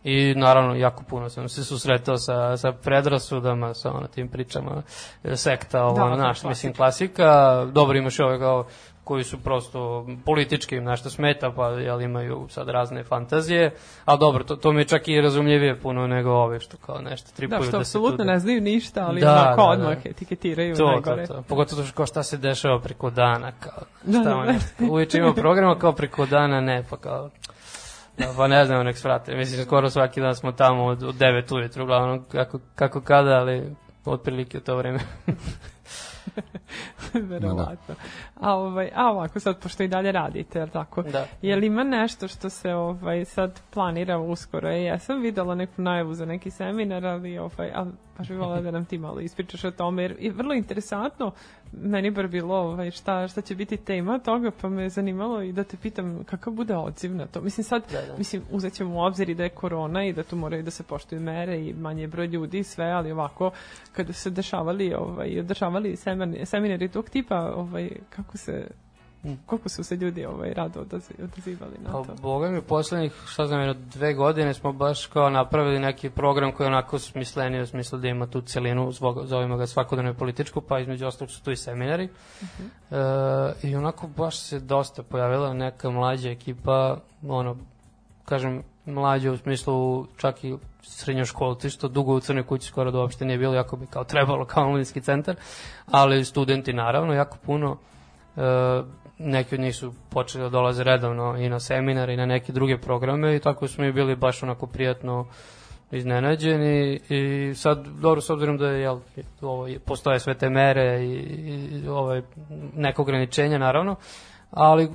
I naravno, jako puno sam se susretao sa, sa predrasudama, sa ono, tim pričama, sekta, ovo, Da, da, to je naš, klasika. mislim, klasika. Dobro, imaš i ove kao koji su prosto politički im nešto smeta, pa jel, imaju sad razne fantazije, ali dobro, to, to mi je čak i razumljivije puno nego ove što kao nešto tripuju Da, da, što se apsolutno tu... ne znaju ništa, ali Da, da, onako da, da. odmah etiketiraju To, to, najgore. to. Pogotovo što kao šta se dešava preko dana, kao, Da, šta da, da. uveče ima programa kao preko dana, ne, pa kao, da, pa ne znam, nek svrate. Mislim, skoro svaki dan smo tamo od, od 9 ujutru, uglavnom, kako, kako kada, ali otprilike u to vreme. Verovatno. A, ovaj, a ovako sad, pošto i dalje radite, jel tako? Da. Je li ima nešto što se ovaj, sad planira uskoro? E, ja sam videla neku najavu za neki seminar, ali, ovaj, ali baš bih volila da nam ti malo ispričaš o tome, jer je vrlo interesantno, meni bar bilo ovaj, šta, šta će biti tema toga, pa me je zanimalo i da te pitam kakav bude odziv na to. Mislim sad, Da, da. mislim, uzet ćemo u obzir i da je korona i da tu moraju da se poštuju mere i manje broj ljudi i sve, ali ovako, kada su se dešavali, ovaj, održavali seminari, seminari tog tipa, ovaj, kako se Koliko su se ljudi ovaj, rado odazi- odazivali na Pa, to? boga mi, poslednjih, šta znam, jedno dve godine smo baš kao napravili neki program koji je onako smisleniji u smislu da ima tu celinu, zvog, zovemo ga svakodnevno političku, pa između ostalog su tu i seminari. e, I onako baš se dosta pojavila neka mlađa ekipa, ono, kažem, mlađe u smislu čak i srednjoškolci, što dugo u Crnoj kući skoro da uopšte nije bilo, jako bi kao trebalo kao omladinski centar, ali studenti naravno, jako puno. E, neki od njih su počeli da dolaze redovno i na seminare i na neke druge programe i tako smo i bili baš onako prijatno iznenađeni i sad, dobro, s obzirom da je, jel, ovo, postoje sve te mere i, i ovaj, neka ograničenja, naravno, ali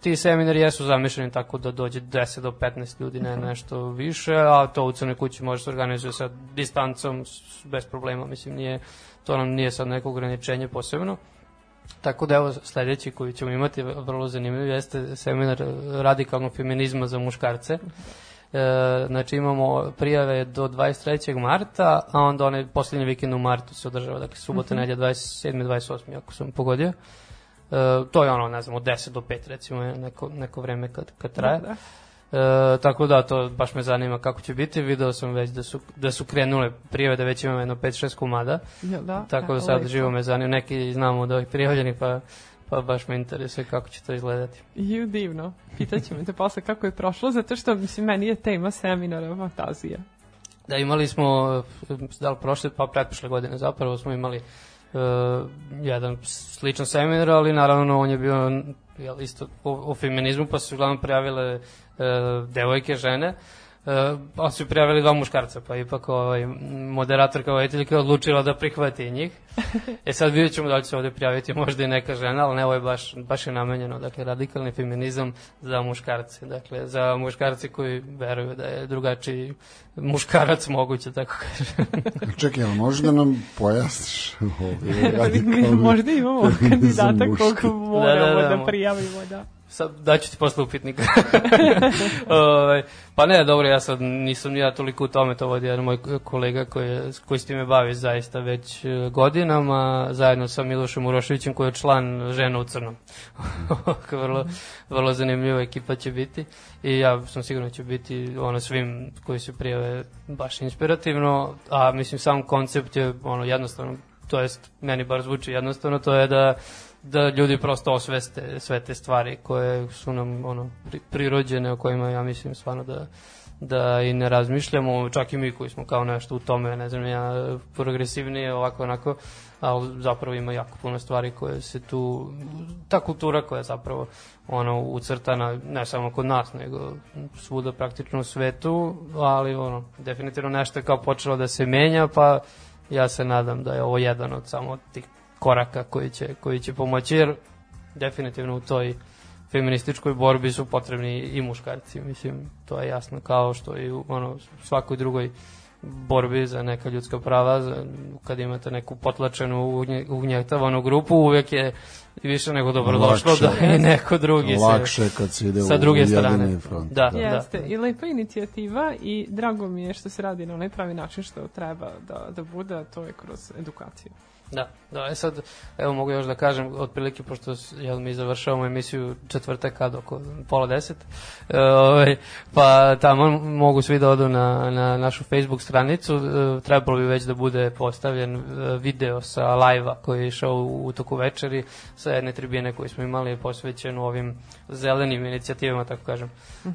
ti seminari jesu zamišljeni tako da dođe 10 do 15 ljudi, ne nešto više, a to u Crnoj kući može se organizuje sa distancom, bez problema, mislim, nije, to nam nije sad neko ograničenje posebno. Tako da evo sledeći koji ćemo imati vrlo zanimljiv jeste seminar radikalnog feminizma za muškarce. E, znači imamo prijave do 23. marta, a onda onaj poslednji vikend u martu se održava, dakle subota, nedlja 27. 28. ako sam pogodio. E, to je ono, ne znam, od 10 do 5 recimo je neko, neko vreme kad, kad traje. Da, E, tako da, to baš me zanima kako će biti. Video sam već da su, da su krenule prijave, da već imamo jedno 5-6 komada. Da? Tako da sad lepo. živo me zanima. Neki znamo od ovih prijavljenih, pa, pa baš me interesuje kako će to izgledati. Ju, divno. Pitaćemo te posle kako je prošlo, zato što, mislim, meni je tema seminara fantazija. Da, imali smo, da li prošle, pa pretprošle godine zapravo smo imali uh, jedan sličan seminar, ali naravno on je bio jel, isto o, o feminizmu, pa su uglavnom prijavile uh, devojke, žene, Uh, ali su prijavili dva muškarca, pa ipak ovaj, moderatorka vojiteljka je odlučila da prihvati njih. E sad vidjet ćemo da li će se ovde prijaviti možda i neka žena, ali ne, ovo je baš, baš je namenjeno, dakle, radikalni feminizam za muškarce, dakle, za muškarce koji veruju da je drugačiji muškarac moguće, tako kažem. Čekaj, ali možeš da nam pojasniš ovaj radikalni Možda imamo kandidata kog muške? moramo Da, da, da, da, mo- prijavimo, da. Sad daću ti posle upitnika. Ovaj, pa ne, dobro, ja sad nisam ni ja toliko u tome, to vodi jedan moj kolega koji, koji s time bavi zaista već e, godinama, zajedno sa Milošem Uroševićem koji je član žena u crnom. vrlo, vrlo zanimljiva ekipa će biti i ja sam siguran da će biti ono svim koji se prijave baš inspirativno, a mislim sam koncept je ono jednostavno, to jest meni bar zvuči jednostavno, to je da da ljudi prosto osveste sve te stvari koje su nam ono pri, prirođene o kojima ja mislim stvarno da da i ne razmišljamo, čak i mi koji smo kao nešto u tome, ne znam ja, progresivnije, ovako, onako, ali zapravo ima jako puno stvari koje se tu, ta kultura koja je zapravo ono, ucrtana, ne samo kod nas, nego svuda praktično u svetu, ali ono, definitivno nešto je kao počelo da se menja, pa ja se nadam da je ovo jedan od samo tih koraka koji će, koji će pomoći, jer definitivno u toj feminističkoj borbi su potrebni i muškarci, mislim, to je jasno, kao što i u ono, svakoj drugoj borbi za neka ljudska prava, za, kad imate neku potlačenu, ugnje, ugnjetavanu grupu, uvek je više nego dobrodošlo Lakše. Da i neko drugi Lakše se kad se ide sa druge strane. front. Da, Jeste, da. i lepa inicijativa i drago mi je što se radi na onaj pravi način što treba da, da bude, to je kroz edukaciju. Da, da, e sad, evo mogu još da kažem, otprilike, pošto jel, mi završavamo emisiju četvrtak kad oko pola deset, e, ovaj, pa tamo mogu svi da odu na, na našu Facebook stranicu, e, trebalo bi već da bude postavljen e, video sa live-a koji je išao u, u toku večeri sa jedne tribine koju smo imali posvećenu ovim zelenim inicijativama, tako kažem. E,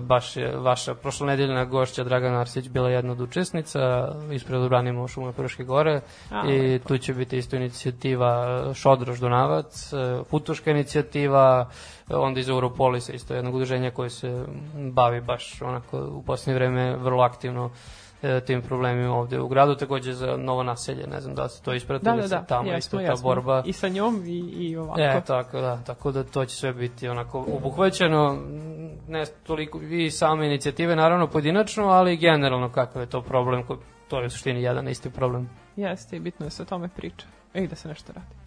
baš je vaša prošlonedeljna gošća Dragana Arsić bila jedna od učesnica, ispred Ubranimo šume Prške gore A, i tu će biti isto inicijativa e, Šodroš Donavac, e, Futuška inicijativa, e, onda iz Europolisa isto jednog udruženja koje se bavi baš onako u posljednje vreme vrlo aktivno e, tim problemima ovde u gradu, takođe za novo naselje, ne znam da ste to ispratili, Da, da, da, tamo jesmo, isto ta jesmo. borba. I sa njom i, i ovako. E, tako da, tako da to će sve biti onako obuhvaćeno, ne toliko i same inicijative, naravno pojedinačno, ali generalno kakav je to problem, ko- to je u suštini jedan isti problem. Jeste i bitno je da se o tome priča. I da se nešto radi.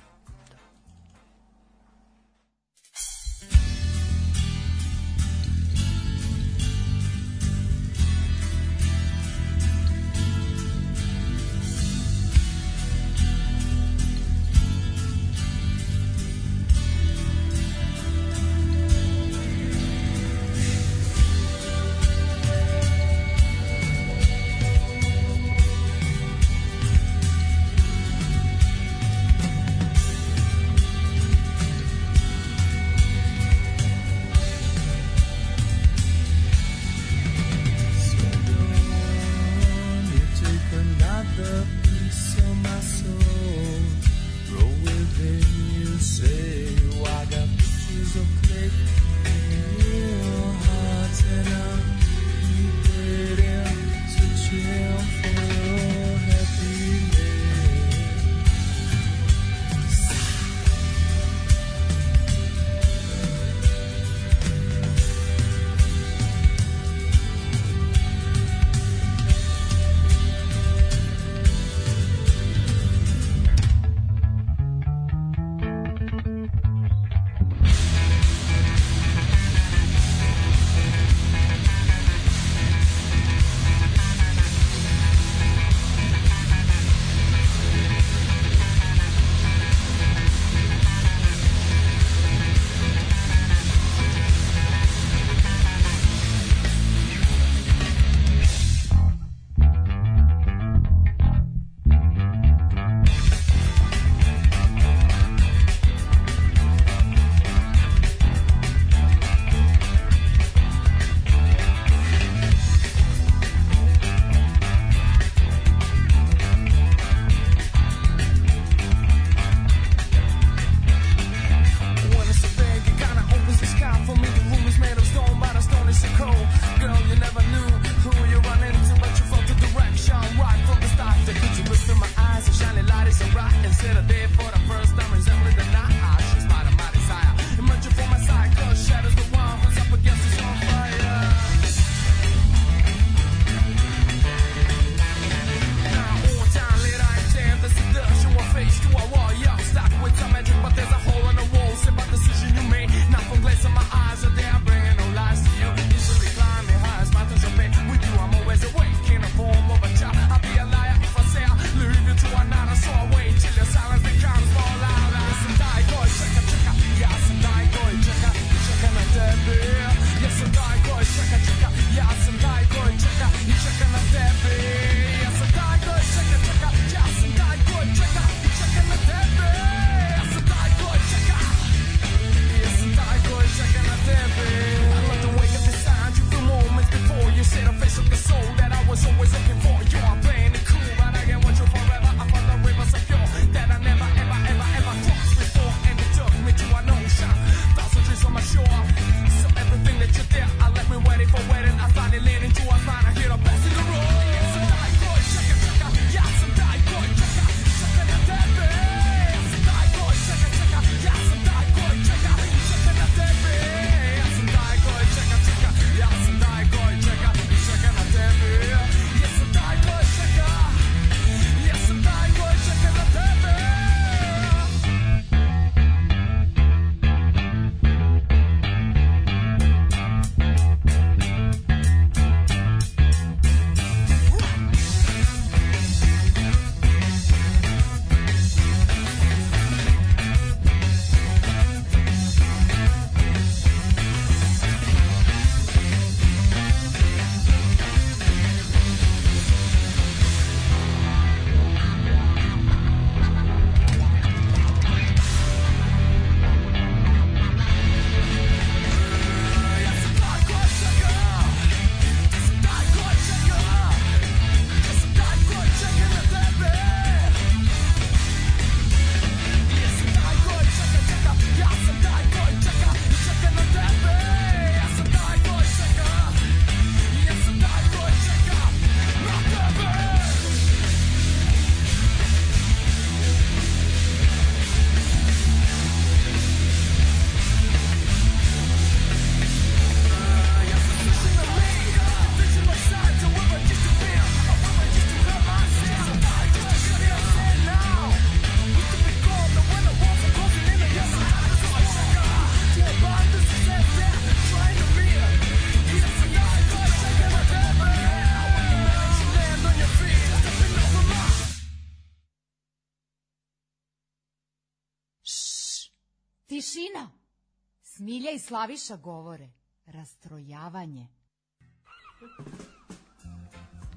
Marija i Slaviša govore. Rastrojavanje.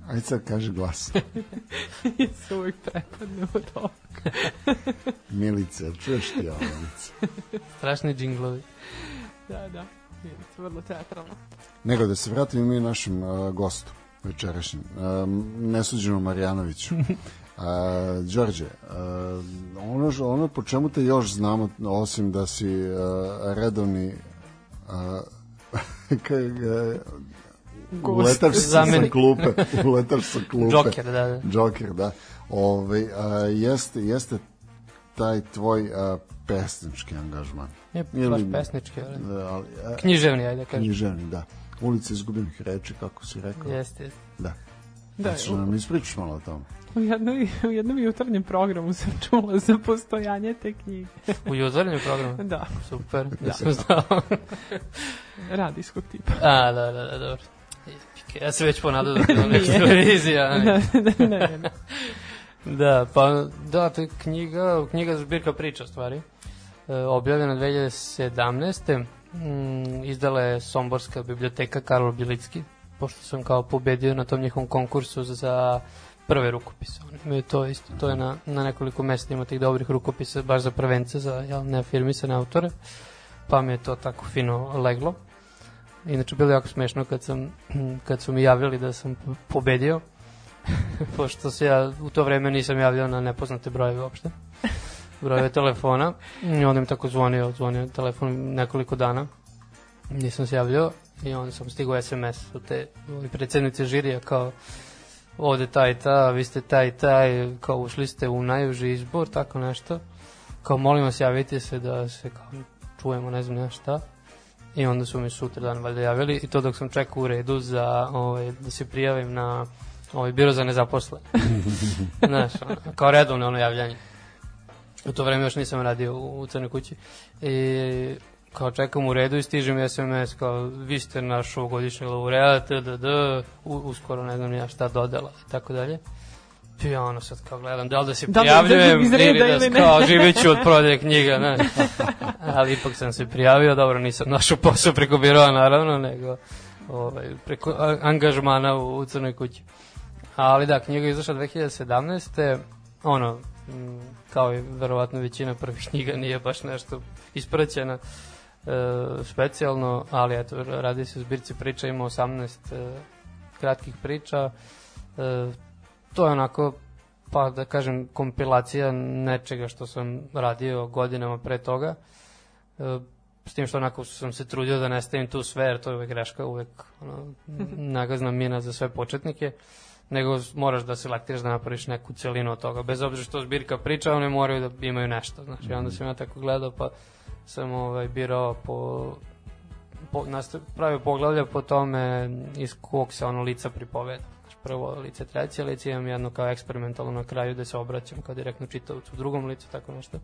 Ajde sad kaže glas. Jesu uvijek prepadne od ovoga. Milice, čuješ ti ovo, Milice? Strašni džinglovi. Da, da, Milice, vrlo teatralno. Nego da se vratimo mi našem uh, gostu večerašnjem, um, nesuđenom Marijanoviću. A, Đorđe, a, ono, ono po čemu te još znamo, osim da si a, redovni a, kaj, a, Gost. uletaš sa Zamenik. klupe, uletaš sa klupe. Džoker, da, da. Joker, da. Ove, a, jeste, jeste taj tvoj a, pesnički angažman. Je Ili- baš pesnički, ali... Da, ali, a, Književni, ajde kažem. književni, da. Ulica izgubljenih reči, kako si rekao. Jeste, jeste. Da. Da, da nam ispričaš malo o tome? U, jednom, u jednom jutarnjem programu sam čula za postojanje te knjige. U jutarnjem programu? Da, Super, nisam znao. radijskog tipa. A, da, da, da, dobro. Ja se već ponadao da je nešto ne. ne, ne, ne, ne. Da, pa da, to je knjiga, knjiga zbirka priča stvari. E, objavljena 2017. Mm, izdala je Somborska biblioteka Karol Bilicki, pošto sam kao pobedio na tom njihovom konkursu za prve rukopise. Oni imaju to isto, to je na, na nekoliko mesta ima tih dobrih rukopisa, baš za prvence, za jel, neafirmisane autore, pa mi je to tako fino leglo. Inače, bilo je jako smešno kad, sam, kad su mi javili da sam pobedio, pošto se ja u to vreme nisam javljao na nepoznate brojeve uopšte brojeve telefona i onda mi tako zvonio, zvonio telefon nekoliko dana nisam se javljao i onda sam stigao SMS od te predsednice žirija kao ovde taj ta, vi ste taj taj, kao ušli ste u najuži izbor, tako nešto. Kao molim vas javite se da se kao čujemo, ne znam ja šta. I onda su mi sutra dan valjda javili i to dok sam čekao u redu za ovaj, da se prijavim na ovaj biro za nezaposlene. Znaš, ono, kao redovno ono javljanje. U to vreme još nisam radio u, u Crnoj kući. I kao čekam u redu i stiže mi SMS kao vi ste naš ovogodišnji laureat, tdd, uskoro ne znam ja šta dodala i tako dalje. I ja ono sad kao gledam da li da se Da li prijavljujem reda ili da ili ne. kao živeću od prodaje knjiga, ne. Ali ipak sam se prijavio, dobro nisam našao posao preko biroa naravno, nego ovaj, preko angažmana u, u Crnoj kući. Ali da, knjiga je izašla 2017. Ono, kao i verovatno većina prvih knjiga nije baš nešto ispraćena e, specijalno, ali eto, radi se o zbirci priča, ima 18 e, kratkih priča. E, to je onako, pa da kažem, kompilacija nečega što sam radio godinama pre toga. E, s tim što onako sam se trudio da ne stavim tu sve, jer to je uvek greška, uvek ono, nagazna mina za sve početnike nego moraš da selektiraš da napraviš neku celinu od toga. Bez obzira što zbirka priča, one moraju da imaju nešto. Znači, onda sam ja tako gledao, pa sam ovaj, birao po, po nastav, pravio poglavlja po tome iz kog se ono lica pripoveda. Znači, prvo lice, treće lice, imam jedno kao eksperimentalno na kraju da se obraćam kao direktno čitavcu u drugom licu, tako nešto.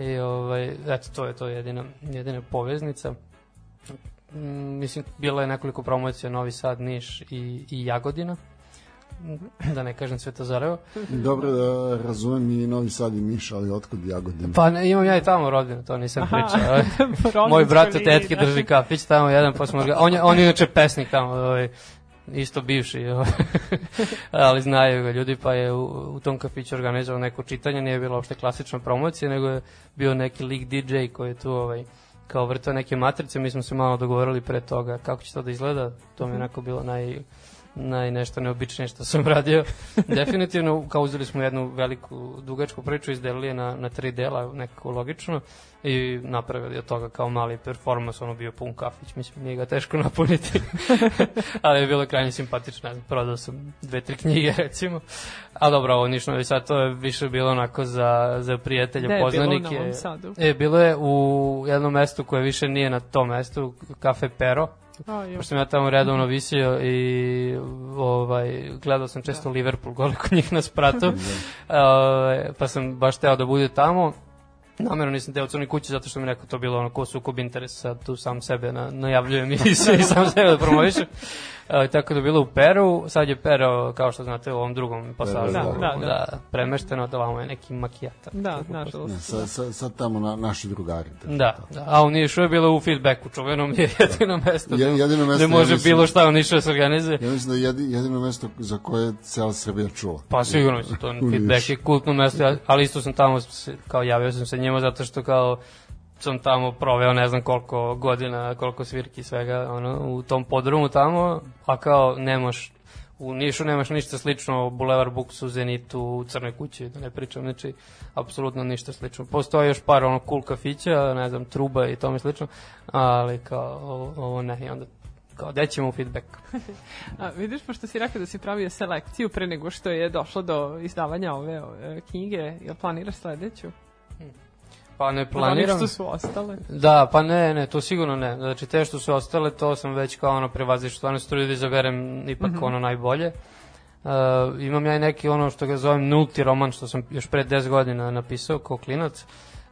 I ovaj, eto, to je to jedina, jedina poveznica. Mm, mislim, bila je nekoliko promocija Novi Sad, Niš i, i Jagodina da ne kažem Svetozarevo. Dobro da razumem i Novi Sad i Niš, ali otkud Jagodina? Pa ne, imam ja i tamo rodbinu, to nisam Aha, pričao. ovaj. Moj brat od tetke drži kafić tamo jedan, pa smo ga, on je, on je inače pesnik tamo, ovaj, isto bivši, ovaj. ali znaju ga ljudi, pa je u, u tom kafiću organizovao neko čitanje, nije bilo uopšte klasična promocija, nego je bio neki lik DJ koji je tu ovaj, kao vrtao neke matrice, mi smo se malo dogovorili pre toga kako će to da izgleda, to mi je onako bilo naj, naj nešto neobičnije što sam radio. Definitivno, kao uzeli smo jednu veliku, dugačku priču, izdelili je na, na tri dela, nekako logično, i napravili od toga kao mali performans, ono bio pun kafić, mislim, nije ga teško napuniti, ali je bilo krajnje simpatično, ne znam, prodao sam dve, tri knjige, recimo, a dobro, ovo nišno, i sad to je više bilo onako za, za prijatelje, je bilo u poznanike. Novom Sadu? E, bilo je u jednom mestu koje više nije na tom mestu, Kafe Pero, A. Pošto sam ja tamo redovno visio i ovaj, gledao sam često Liverpool gole kod njih na spratu, ovaj, pa sam baš teo da bude tamo. Namerno nisam teo crnoj kući zato što mi neko to bilo ono ko sukob interesa, tu sam sebe na, najavljujem i, sve, i sam sebe da promovišem. E, tako da je bilo u Peru, sad je Pero, kao što znate, u ovom drugom pasažu, Da, da, da. da, premešteno, da vamo je neki makijata. Da, Ne, nažalost. sad, sad, sad tamo na, naši drugari. Da, da, a u Nišu je bilo u feedbacku, čuvenom je jedino mesto Je- jedino mesto, gde ja može mislim- bilo šta u Nišu da se organizuje. Ja mislim da je jedi, jedino mesto za koje je cela Srbija čula. Pa sigurno mislim, to feedback je kultno mesto, ja- ali isto sam tamo, kao javio sam se njima zato što kao sam tamo proveo ne znam koliko godina, koliko svirki svega ono, u tom podrumu tamo, a kao nemaš U Nišu nemaš ništa slično Bulevar Buksu, Zenitu, u Crnoj kući, da ne pričam, znači, apsolutno ništa slično. Postoje još par ono cool kafića, ne znam, truba i tome slično, ali kao, ovo, ovo ne, i onda kao, gde ćemo feedback? A, vidiš, pošto si rekao da si pravio selekciju pre nego što je došlo do izdavanja ove, ove knjige, jel planiraš sledeću? Pa ne Od planiram. što su ostale? Da, pa ne, ne, to sigurno ne. Znači, te što su ostale, to sam već kao ono prevaziš, stvarno se trudio da izaberem ipak Mhm. ono najbolje. Uh, imam ja i neki ono što ga zovem nulti roman, što sam još pre 10 godina napisao kao klinac.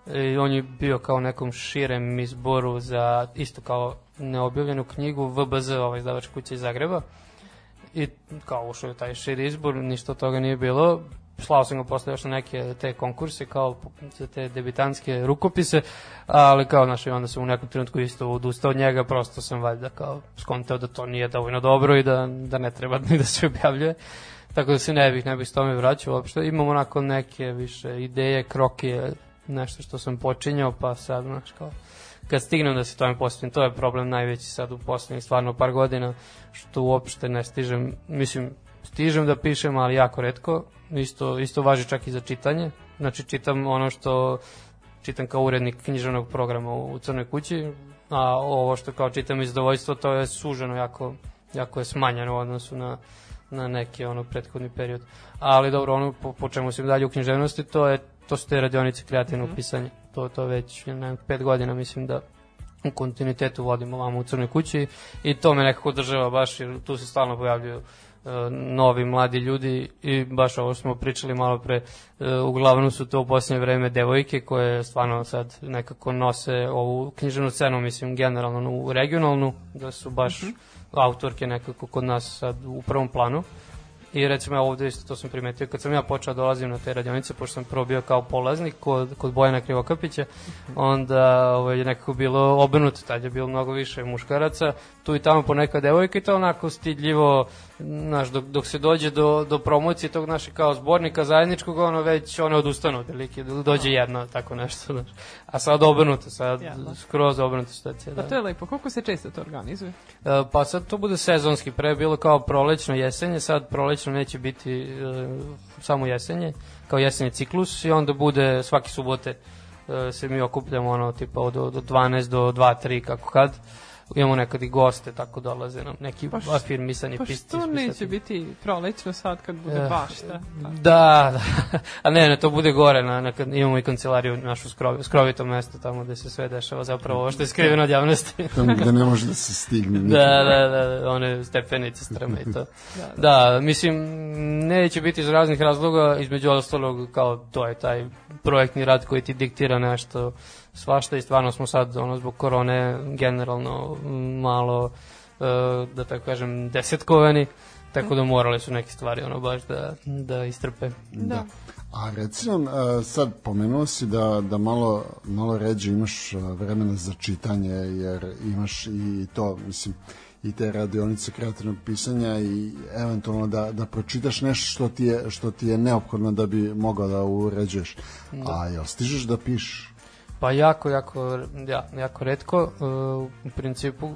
I on je bio kao nekom širem izboru za isto kao neobjavljenu knjigu VBZ, ovaj izdavač kuće iz Zagreba. I kao ušao je taj širi izbor, ništa od toga nije bilo. Slao sam ga posle još na neke te konkurse, kao za te debitanske rukopise, ali kao, znaš, onda sam u nekom trenutku isto odustao od njega, prosto sam valjda kao skontao da to nije dovoljno dobro i da, da ne treba ni da se objavljuje. Tako da se ne bih, ne bih s tome vraćao uopšte. Imam onako neke više ideje, krokije, nešto što sam počinjao, pa sad, znaš, kao, kad stignem da se tome posvetim, to je problem najveći sad u poslednjih stvarno par godina, što uopšte ne stižem, mislim, stižem da pišem, ali jako redko, isto, isto važi čak i za čitanje, znači čitam ono što čitam kao urednik književnog programa u, u Crnoj kući, a ovo što kao čitam iz zadovoljstva, to je suženo jako, jako je smanjeno u odnosu na, na neki ono prethodni period. Ali dobro, ono po, po čemu sam dalje u književnosti, to je to su te radionice kreativnog Mhm. pisanja. To to već ne pet godina mislim da u kontinuitetu vodimo vamo u Crnoj kući i to me nekako država baš jer tu se stalno pojavljuju novi mladi ljudi i baš ovo smo pričali malo pre e, uglavnom su to u posljednje vreme devojke koje stvarno sad nekako nose ovu književnu scenu mislim generalno u regionalnu da su baš autorke nekako kod nas sad u prvom planu. I recimo ja ovde isto to sam primetio, kad sam ja počeo da dolazim na te radionice, pošto sam prvo bio kao polaznik kod, kod Bojana Krivokapića, onda ovaj, je nekako bilo obrnuto, tad je bilo mnogo više muškaraca, tu i tamo poneka devojka i to onako stidljivo, znaš, dok, dok se dođe do, do promocije tog našeg kao zbornika zajedničkog, ono već one odustanu otprilike, dok dođe jedna, tako nešto, znaš. A sad obrnuto, sad Jel? skroz obrnuto situacija. Pa Da. to je lepo. Koliko se često to organizuje? E, Pa sad to bude sezonski, pre bilo kao prolećno jesenje, sad prolećno neće biti e, samo jesenje, kao jesenje ciklus i onda bude svake subote e, se mi okupljamo ono tipa od, od 12 do 2-3 kako kad. Imamo nekad i goste, tako dolaze nam neki Pa š- afirmisani Pa pisci. što neće spisatelji. biti prolećno sad kad bude Eh, bašta? Da, da. A ne, ne, to bude gore, na, na, kad imamo i kancelariju našu skrovi, skrovito mesto tamo gde se sve dešava, zapravo ovo što je skriveno od javnosti. Tamo gde ne može da se stigne. nikako. Da, da, da, one stepenice strme i to. da, mislim, neće biti iz raznih razloga, između ostalog, kao to je taj projektni rad koji ti diktira nešto svašta i stvarno smo sad, ono, zbog korone, generalno malo, e, da tako kažem, desetkovani, tako da morale su neke stvari, ono, baš da, da istrpe. Da. A reci nam, e, sad pomenuo si da, da malo, malo ređe imaš e, vremena za čitanje, jer imaš i to, mislim, i te radionice kreativnog pisanja i eventualno da, da pročitaš nešto što ti, je, što ti je neophodno da bi mogao da uređuješ. A jel stižeš da pišeš? Pa jako, jako, ja, jako redko, e, u principu,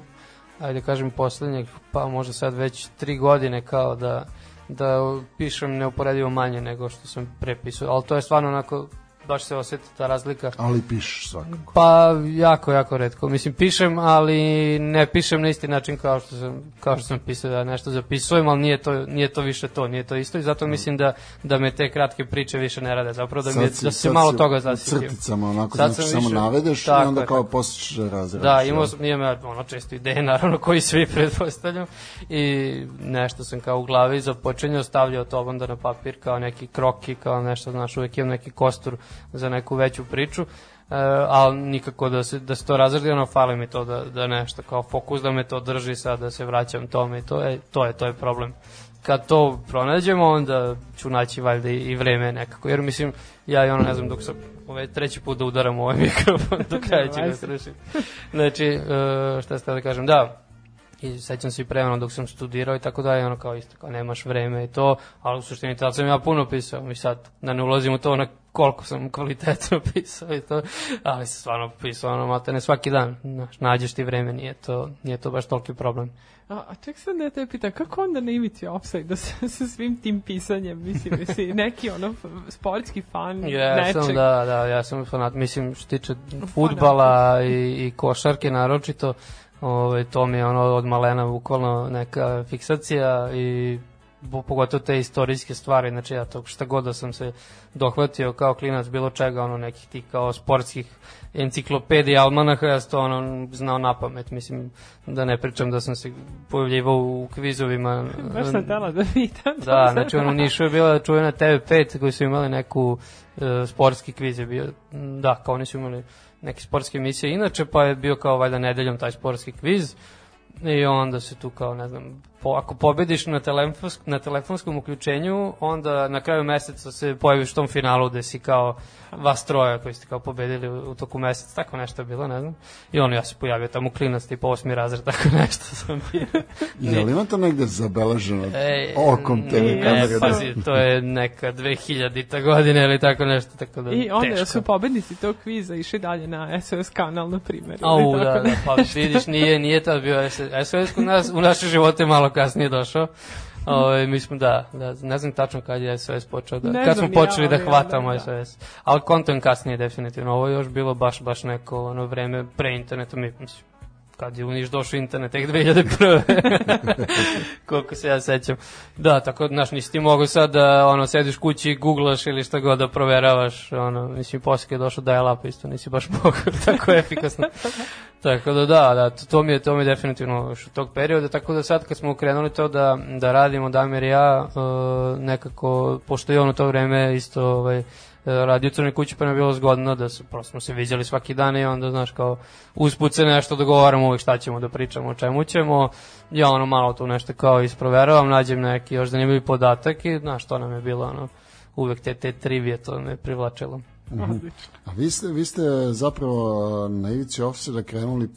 ajde kažem poslednjeg, pa možda sad već tri godine kao da, da pišem neuporedivo manje nego što sam prepisao, ali to je stvarno onako, baš se osjeti ta razlika. Ali pišeš svakako. Pa jako, jako redko. Mislim, pišem, ali ne pišem na isti način kao što sam, kao što sam pisao da nešto zapisujem, ali nije to, nije to više to, nije to isto i zato mislim da, da me te kratke priče više ne rade. Zapravo da, mi, je- da se malo toga u zasjetio. crticama, onako, Sad znači sam samo više- navedeš i Tako onda je, kao tako. posle razradiš. Da, imao sam, imam ja ono često ideje, naravno, koji svi pretpostavljam i nešto sam kao u glavi započinjao, stavljao to onda na papir kao neki kroki, kao nešto, znaš, uvek imam neki kostur za neku veću priču, e, ali nikako da se, da se to razredi, ono, fali mi to da, da nešto, kao fokus da me to drži sad, da se vraćam tome i to je, to je, to je problem. Kad to pronađemo, onda ću naći valjda i, i vreme nekako, jer mislim, ja i ono, ne znam, dok sam ovaj treći put da udaram u ovaj mikrofon, do kraja ću ga srušiti. Znači, e, šta ste da kažem, da, i sećam se i pre ono dok sam studirao i tako dalje, ono kao isto, kao nemaš vreme i to, ali u suštini tad sam ja puno pisao i sad da ne ulazim u to na koliko sam kvalitetno pisao i to, ali sam stvarno pisao ono matene svaki dan, znaš, nađeš ti vreme, nije to, nije to baš toliki problem. A, a ček sad ne te pitam, kako onda ne imiti offside da sa, sa svim tim pisanjem, mislim, jesi neki ono sportski fan Ja nečeg? sam, da, da, ja sam fanat, mislim, što tiče futbala i, i košarke naročito, ovaj, to mi je ono od malena bukvalno neka fiksacija i bo- pogotovo te istorijske stvari, znači ja to šta god da sam se dohvatio kao klinac bilo čega, ono nekih tih kao sportskih enciklopedija, almanaha, ja to ono znao na pamet, mislim da ne pričam da sam se pojavljivao u kvizovima. Baš sam tela da pitam. to Da, znači ono Nišu je bila čuvena TV5 koji su imali neku e, sportski kviz je bio, da, kao oni su imali neke sportske emisije. Inače, pa je bio kao valjda nedeljom taj sportski kviz i onda se tu kao, ne znam, po, ako pobediš na, telefons, na telefonskom uključenju, onda na kraju meseca se pojaviš u tom finalu gde si kao vas troja koji ste kao pobedili u, u toku meseca, tako nešto je bilo, ne znam. I ono, ja se pojavio tamo klinac, tipa osmi razred, tako nešto sam bio. Je li ima to negde zabeleženo Ej, okom TV ne, kamere? pazi, to je neka 2000-ta godina ili tako nešto, tako da I onda teško. su pobednici tog kviza išli dalje na SOS kanal, na primjer. Au, da, tako da, pa vidiš, nije, nije tad bio SOS. SOS kod nas, u naše živote malo kasnije došao. Ove, mi smo, da, da, ne znam tačno kad je SOS počeo, da, Ne kad smo ni ja, počeli da hvatamo onda, da. SOS. Ali kontent kasnije definitivno, ovo je još bilo baš, baš neko ono vreme pre interneta, mi, mislim, kad je u Niš došao internet, tek 2001. Koliko se ja sećam. Da, tako, znaš, nisi ti mogu sad da, ono, sediš kući googlaš ili šta god da proveravaš, ono, mislim, posle kad je došao dial-up isto, nisi baš mogu tako efikasno. Tako da da, da, to, to mi je to mi je definitivno još od tog perioda, tako da sad kad smo krenuli to da da radimo Damir i ja, uh, nekako pošto je on u to vreme isto ovaj radio u Crnoj kući, pa nam je bilo zgodno da se, prosto smo se viđali svaki dan i onda, znaš, kao, usput se nešto dogovaramo uvek šta ćemo da pričamo, o čemu ćemo, ja ono malo tu nešto kao isproveravam, nađem neki još zanimljivi podatak i, znaš, to nam je bilo, ono, uvek te, te trivije, to me privlačilo. Odlično. A vi ste, vi ste zapravo na ivici ofsera krenuli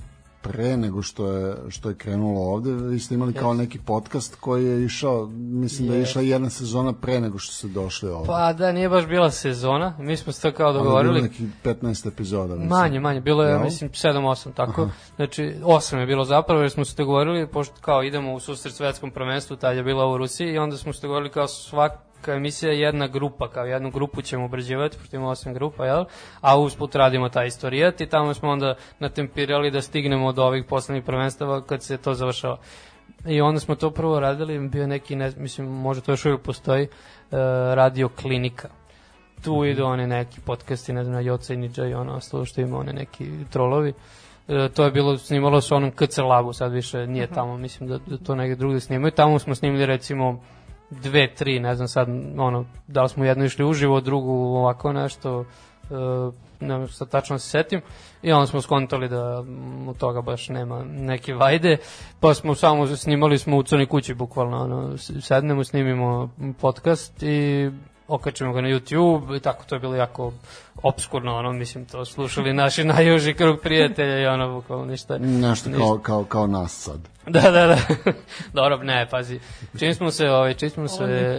pre nego što je, što je krenulo ovde. Vi ste imali kao neki podcast koji je išao, mislim da je išla jedna sezona pre nego što ste došli ovde. Pa da, nije baš bila sezona, mi smo se to kao Ali je bilo dogovorili. neki 15 epizoda. Mislim. Manje, manje, bilo je, Jel? mislim, 7-8, tako. Znači, 8 je bilo zapravo, jer smo se dogovorili, pošto kao idemo u susret svetskom prvenstvu, tad je bila u Rusiji, i onda smo se dogovorili kao svaka emisija je jedna grupa, kao jednu grupu ćemo obrađivati, pošto ima 8 grupa, jel? A usput radimo taj istorijat i tamo smo onda natempirali da stignemo do ovih poslednjih prvenstava kad se to završava. I onda smo to prvo radili, bio neki, ne, mislim, možda to još uvijek postoji, uh, radio klinika tu idu oni neki podcasti, ne znam, na Joca i Nidža i ono ostalo što ima one neki trolovi. E, to je bilo, snimalo se onom KC labu, sad više nije tamo, mislim da, da to negde drugde snimaju. Tamo smo snimili recimo dve, tri, ne znam sad, ono, da li smo jedno išli uživo, drugu ovako nešto, e, ne znam sad tačno se setim, i onda smo skontali da od toga baš nema neke vajde, pa smo samo snimali smo u crnoj kući bukvalno, ono, sednemo, snimimo podcast i okačimo ga na YouTube i tako to je bilo jako obskurno, ono, mislim, to slušali naši najuži krug prijatelja i ono, bukvalno ništa. Nešto ništa. kao, kao, kao nas sad. Da, da, da. Dobro, ne, pazi. Čim smo se, ovaj, čim smo se...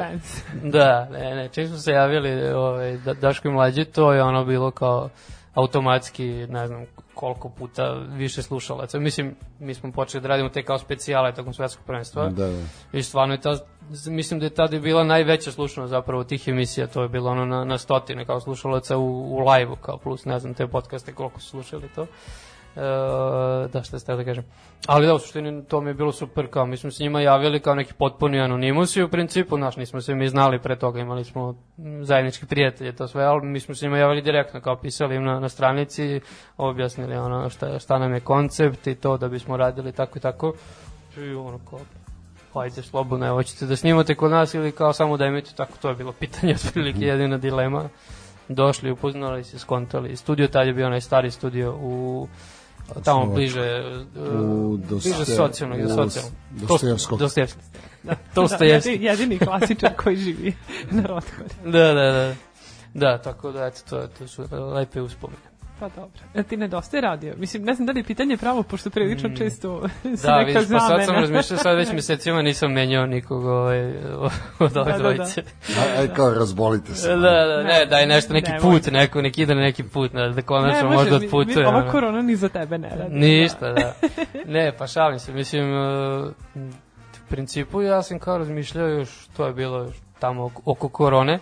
Da, ne, ne, čim smo se javili ovaj, da, Daško i mlađi, to je ono bilo kao automatski, ne znam koliko puta više slušalaca. Mislim, mi smo počeli da radimo te kao specijale tokom svetskog prvenstva. Da, da. I stvarno je ta, mislim da je tada bila najveća slušanost zapravo tih emisija, to je bilo ono na, na stotine kao slušalaca u, u live-u, kao plus ne znam te podcaste koliko su slušali to. E, da, šta ste da kažem. Ali da, u suštini to mi je bilo super, kao mi smo se njima javili kao neki potpuni anonimusi u principu, naš, nismo se mi znali pre toga, imali smo zajednički prijatelje, to sve, ali mi smo se njima javili direktno, kao pisali im na, na stranici, objasnili ono šta, šta nam je koncept i to da bismo radili tako i tako. I ono kao, ajde slobodno, evo ćete da snimate kod nas ili kao samo da imate, tako to je bilo pitanje, otprilike jedina dilema. Došli, upoznali se, skontali. Studio tad je bio onaj stari studio u tamo bliže U uh, bliže socijalnog i u socijalnog. Dostojevskog. Dostojevski. Da, Dostojevski. jedini, jedini klasičar koji živi na Rotkori. Da, da, da. Da, tako da, eto, to, to su lepe uspomene. Pa dobro. E, ti nedostaje radio? Mislim, ne znam da li je pitanje pravo, pošto prilično često se Da, neka vidiš, pa sad sam zamena. razmišljao, sad već mesecima nisam menjao nikog ovaj, od ove Da, da, da. dvojice. Aj, aj kao razbolite se. Da, da, ne, daj nešto, neki Nemoj. put, neko, neki ide na neki put, da, da Ne, konačno može, možda mi- Ova korona ni za tebe ne radi. Ništa, da. Ne, pa šalim se, mislim, uh, u principu ja sam kao razmišljao još, to je bilo još tamo oko, oko korone,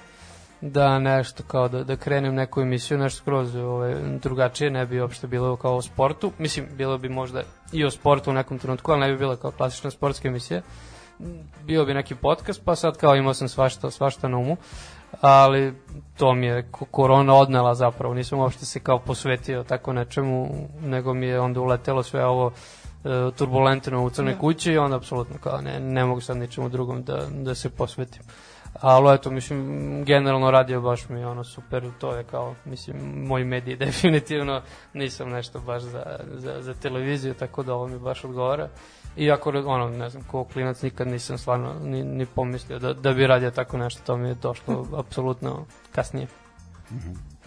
da nešto kao da, da krenem neku emisiju, nešto skroz ovaj, drugačije, ne bi uopšte bilo kao o sportu, mislim, bilo bi možda i o sportu u nekom trenutku, ali ne bi bila kao klasična sportska emisija, bio bi neki podcast, pa sad kao imao sam svašta, svašta na umu, ali to mi je ko- korona odnela zapravo, nisam uopšte se kao posvetio tako nečemu, nego mi je onda uletelo sve ovo e, turbulentno u crnoj kući i onda apsolutno kao ne, ne mogu sad ničemu drugom da, da se posvetim. Ali eto, mislim, generalno radio baš mi ono super, to je kao, mislim, moj medij definitivno, nisam nešto baš za, za, za televiziju, tako da ovo mi baš odgovara. Iako, ono, ne znam, ko klinac nikad nisam stvarno ni, ni pomislio da, da bi radio tako nešto, to mi je došlo apsolutno kasnije. down,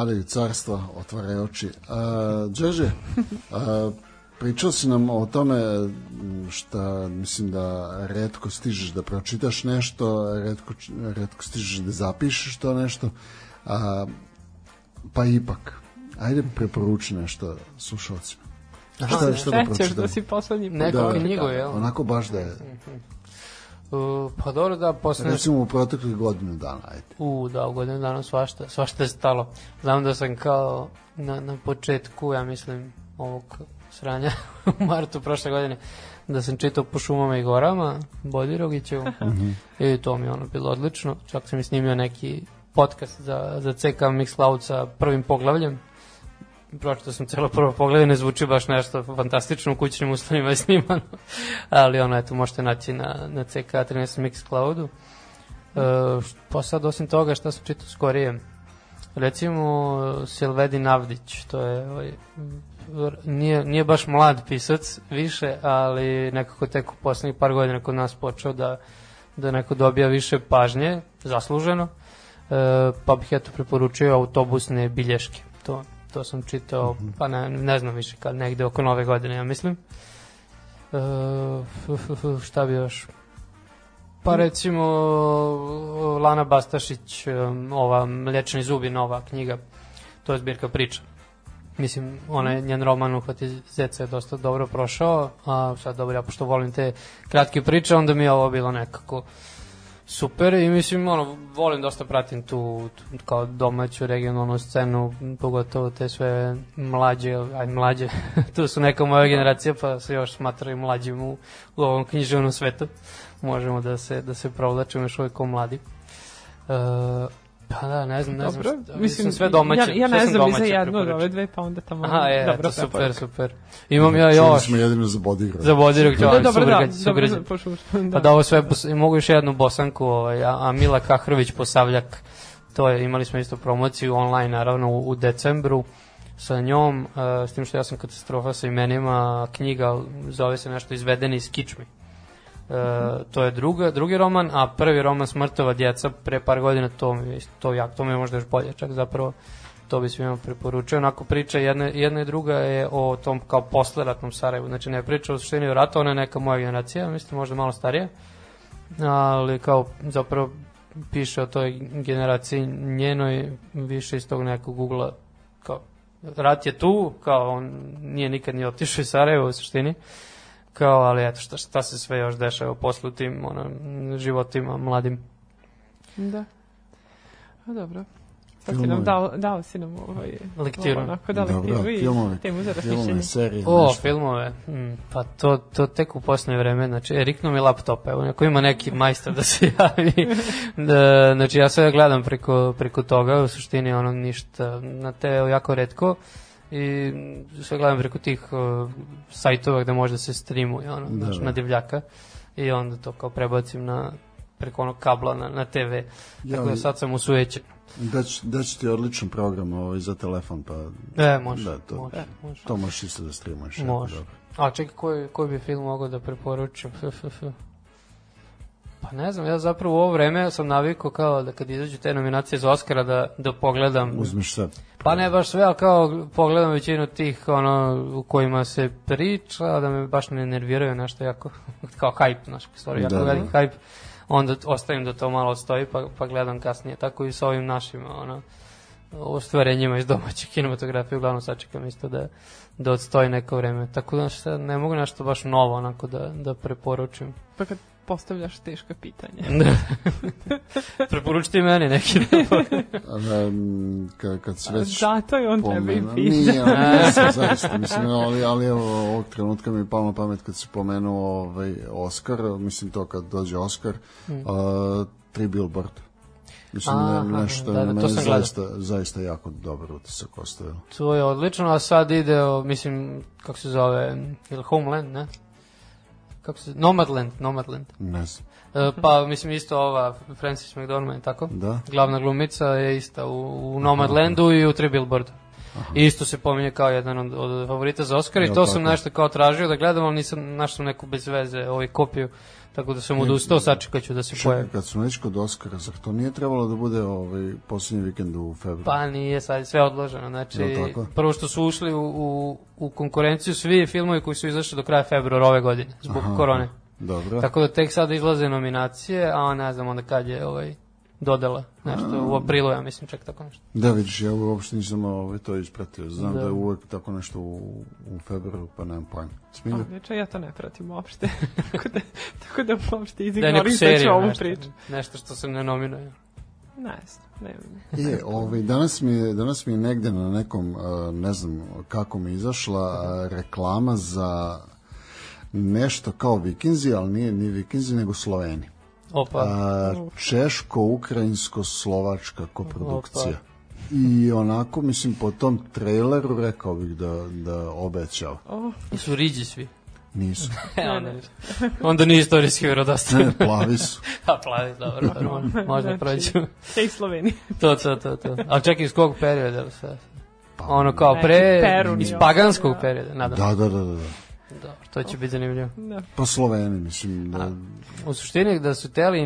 padaju carstva, otvaraju oči. A, Đorđe, a, pričao si nam o tome šta, mislim da redko stižeš da pročitaš nešto, redko, redko stižeš da zapišeš to nešto, a, pa ipak, ajde preporuči nešto slušalcima. Šta, šta da Sećaš pročitam? da si poslednji put Neku Da. knjigu, jel? Onako baš da je, Uh, pa dobro da posle... recimo u proteklih godinu dana, ajde. U, da, u godinu dana svašta, svašta je stalo. Znam da sam kao na, na početku, ja mislim, ovog sranja u martu prošle godine, da sam čitao po šumama i gorama, Bodirogićevu, i to mi je ono bilo odlično. Čak sam i snimio neki podcast za, za CK Mixcloud sa prvim poglavljem. Pročitao sam celo prvo poglavlje, ne zvuči baš nešto fantastično, u kućnim uslovima je snimano, ali ono, eto, možete naći na, na CK 13 Mixcloudu. E, pa sad osim toga šta sam čitao skorije? Recimo Silvedin Avdić to je ovaj, nije, nije baš mlad pisac više ali nekako tek u poslednjih par godina kod nas počeo da, da neko dobija više pažnje zasluženo. E, pa bih eto preporučio autobusne bilješke to, to sam čitao pa ne, ne znam više kad negde oko nove godine ja mislim e, f, f, f, šta bi još Pa recimo Lana Bastašić, um, ova Mlječni zubi, nova knjiga, to je zbirka priča. Mislim, ona je, njen roman Uhvati zeca je dosta dobro prošao, a sad dobro, ja pošto volim te kratke priče, onda mi je ovo bilo nekako super i mislim, ono, volim dosta pratim tu, tu kao domaću regionalnu scenu, pogotovo te sve mlađe, aj mlađe, tu su neka moja generacija, pa se još smatraju mlađim u, u ovom književnom svetu. Možemo da se, da se provlačimo još uvijek kao mladi. Uh, pa da, ne znam, ne Dobro, znam, šta, mislim, sve domaće. Ja, ja ne znam za jednu od ove dve, pa onda tamo... Aha, je, dobra eto, super, preporuka. super. Imam ja Čuli još smo jedino za bodygrad. za Bodirog Da, Đorđe, dobro, da, sugrađ, dobro, pošto, Pa da. da ovo sve, mogu još jednu bosanku, ovaj, a, a Mila Kahrović Posavljak, to je, imali smo isto promociju online, naravno, u, u decembru sa njom, uh, s tim što ja sam katastrofa sa imenima, knjiga zove se nešto izvedeni iz kičmi. Uh, to je druga, drugi roman, a prvi roman Smrtova djeca pre par godina, to to, jak, to mi je možda još bolje, čak zapravo to bi svima preporučio. Onako priča jedna, jedna i druga je o tom kao posleratnom Sarajevu. Znači ne priča o suštini o ratu, ona je neka moja generacija, mislim možda malo starija. Ali kao zapravo piše o toj generaciji njenoj više iz tog nekog ugla kao rat je tu, kao on nije nikad ni otišao iz Sarajeva u suštini kao, ali eto, šta, šta se sve još dešava posle u tim ono, životima mladim. Da. A dobro. Pa si nam dao, dao si nam ovaj... Lektiru. Onako da Dobro, lektiru i filmovi, temu za filmove, serije, O, nešto. filmove, mm, pa to, to tek u poslednje vreme, znači, e, riknu mi laptop, evo, neko ima neki majstor da se javi, da, znači, ja sve gledam preko, preko toga, u suštini, ono, ništa, na te jako redko, i sve gledam preko tih uh, sajtova gde može da se streamuje, ono, Da, znači, da. na divljaka, i onda to kao prebacim na preko onog kabla na, na TV, tako da sad sam usujećen. Dać, dać ti odličan program ovaj, za telefon, pa E, može, Da, to- može, može. to možeš isto da streamuješ. Može. dobro. A čekaj, koji, koji bi film mogao da preporučim? Pa ne znam, ja zapravo u ovo vreme sam navikao kao da kad izađu te nominacije za Oscara da, da pogledam, Uzmeš sve. pa ne baš sve, ali kao pogledam većinu tih ono, u kojima se priča, da me baš ne nerviraju nešto jako, kao hype, znaš, stvari, jako Da, da. veliki hype, onda ostavim da to malo stoji pa, pa gledam kasnije, tako i sa ovim našim, ono, ostvarenjima iz domaće kinematografije, uglavnom sačekam isto da, da odstoji neko vreme. Tako da ne mogu nešto baš novo onako da, da preporučim. Pa kad postavljaš teška pitanja. Preporučite i meni neki. Um, kad, kad se već Zato je on treba i pomenu- pita. Nije, nisam, zaista, mislim, ali, ali evo, ovog trenutka mi je palo na pamet kad se pomenuo ovaj, Oscar, mislim to kad dođe Oscar, uh, tri billboard. Mislim, Mm. Aha, Aha, nešto da, da, mene zaista, zaista jako dobar utisak ostavio. to je odlično, a sad ide, o, mislim, kako se zove, ili Homeland, ne? Kako se, Nomadland, Nomadland. Ne znam. E, pa, mislim, isto ova Francis McDormand, tako? Da? Glavna glumica je ista u, u Nomadlandu i u Tri Billboardu. Isto se pominje kao jedan od, od favorita za Oscar i to sam tako? nešto kao tražio da gledam, ali nisam našao neku bez veze ovaj kopiju, tako da sam odustao, sačekat ću da se pojavi. kad smo već kod Oscara, zar to nije trebalo da bude ovaj posljednji vikend u februaru? Pa nije, sad je sve odloženo. Znači, tako? prvo što su ušli u, u, u konkurenciju svi filmovi koji su izašli do kraja februara ove godine, zbog Aha. korone. Dobro. Tako da tek sada izlaze nominacije, a ne znam onda kad je ovaj, dodala nešto, u aprilu, ja mislim, čak tako nešto. Da, vidiš, ja uopšte nisam ovaj, to ispratio. Znam da, Da. je uvek tako nešto u, u februaru, pa nemam pojma. Smilja? Odlično, ja to ne pratim uopšte. tako, da, tako da uopšte Da izignorisaću seriju, ovu nešto, priču. nešto što se ne nominuje. Ne znam, ne Je, ovaj, danas, mi je, danas mi je negde na nekom, uh, ne znam kako mi izašla, uh, reklama za nešto kao vikinzi, ali nije ni vikinzi, nego sloveni. Opa, A, češko-ukrajinsko-slovačka koprodukcija. I onako, mislim, po tom traileru rekao bih da, da obećao. O, su riđi svi. Nisu. E, onda, onda nije istorijski Ne, vjerodostojan. plavi su. A plavi, dobro, dobro, možda- možda prođu. Hej Slovenija. to, to, to, to. Ali čekaj, iz kog perioda sve? Pa, Ono kao pre, iz i paganskog da. perioda, nadam. Da, da, da, da. da. To će biti zanimljivo. Da. Pa Sloveni, mislim, da... U suštini da su teli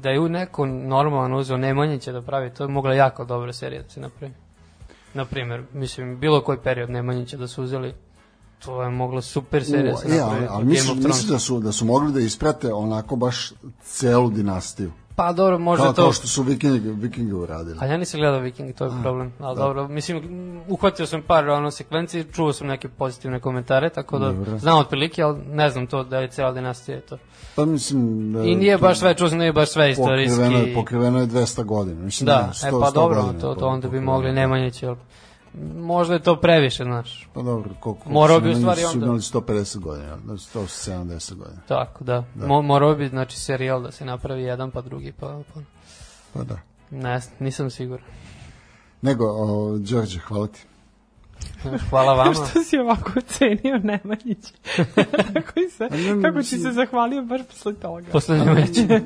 da je u neko normalan uzeo Nemanjića da pravi, to je mogla jako dobra serija da se napravi. Na primjer, mislim, bilo koji period Nemanjića da su uzeli, to je mogla super serija se napravi. ali, ali mislim, mislim da su, da su mogli da isprate onako baš celu dinastiju. Pa dobro, možda Kao, to... kao što su vikingi, vikingi uradili. A ja nisam gledao Viking, to je problem. Ali dobro, mislim, uhvatio sam par ono sekvenci, čuo sam neke pozitivne komentare, tako da Dobro. znam otprilike, ali ne znam to da je cijela dinastija to. Pa mislim... Da, I nije baš sve, čuo sam nije baš sve istorijski. Pokriveno je, pokriveno je 200 godina. Mislim, Da, ne, 100, e pa 100 dobro, godina to, to onda bi mogli Nemanjić, jel? Možda je to previše, znaš. Pa dobro, koliko... Morao bi u stvari su onda- imali 150 godina, da, 170 godina. Tako, da. Da. Mo, morao bi, znači, serijal da se napravi jedan pa drugi, pa, pa Pa da. ne, nisam siguran. Nego, o, Đorđe, hvala ti. Hvala vama. Što si ovako ocenio Nemanjić? Tako i se, kako ti se zahvalio baš posle toga? Posle Nemanjića.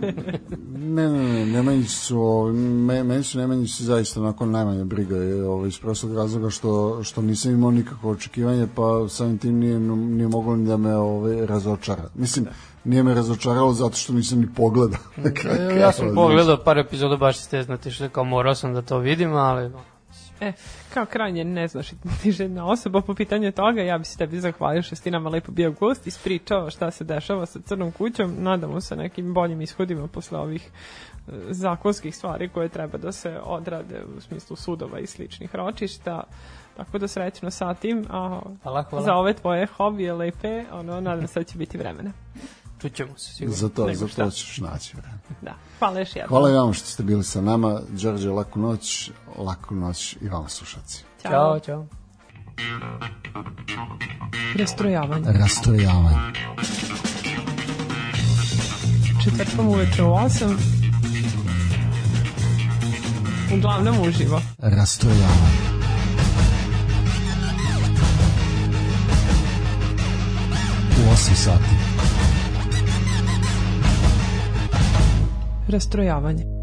Ne, ne, ne, Nemanjić su, me, meni su Nemanjići zaista onako najmanje briga je, ovaj, iz prostog razloga što, što nisam imao nikakvo očekivanje, pa samim tim nije, nije moglo ni da me ovaj, razočara. Mislim, nije me razočaralo zato što nisam ni pogledao. ja sam pogledao par epizoda baš steznati što kao morao sam da to vidim, ali E, kao krajnje ne znaš ti žena osoba po pitanju toga, ja bi se tebi zahvalio što si ti nama lepo bio gost, ispričao šta se dešava sa crnom kućom, nadamo se nekim boljim ishodima posle ovih e, zakonskih stvari koje treba da se odrade u smislu sudova i sličnih ročišta. Tako da srećno sa tim, a Hvala, hvala. za ove tvoje hobije lepe, ono, nadam se da će biti vremena. Čućemo se sigurno. Za to, Nego za šta. to ćeš naći vreme. Da, hvala još jednom. Hvala i vama što ste bili sa nama. Đorđe, laku noć, laku noć i vama slušaci. Ćao, čao. Rastrojavanje. Rastrojavanje. Četvrtkom uveče u 8. Uglavnom uživo. Rastrojavanje. U 8 sati. Rastrojavanje.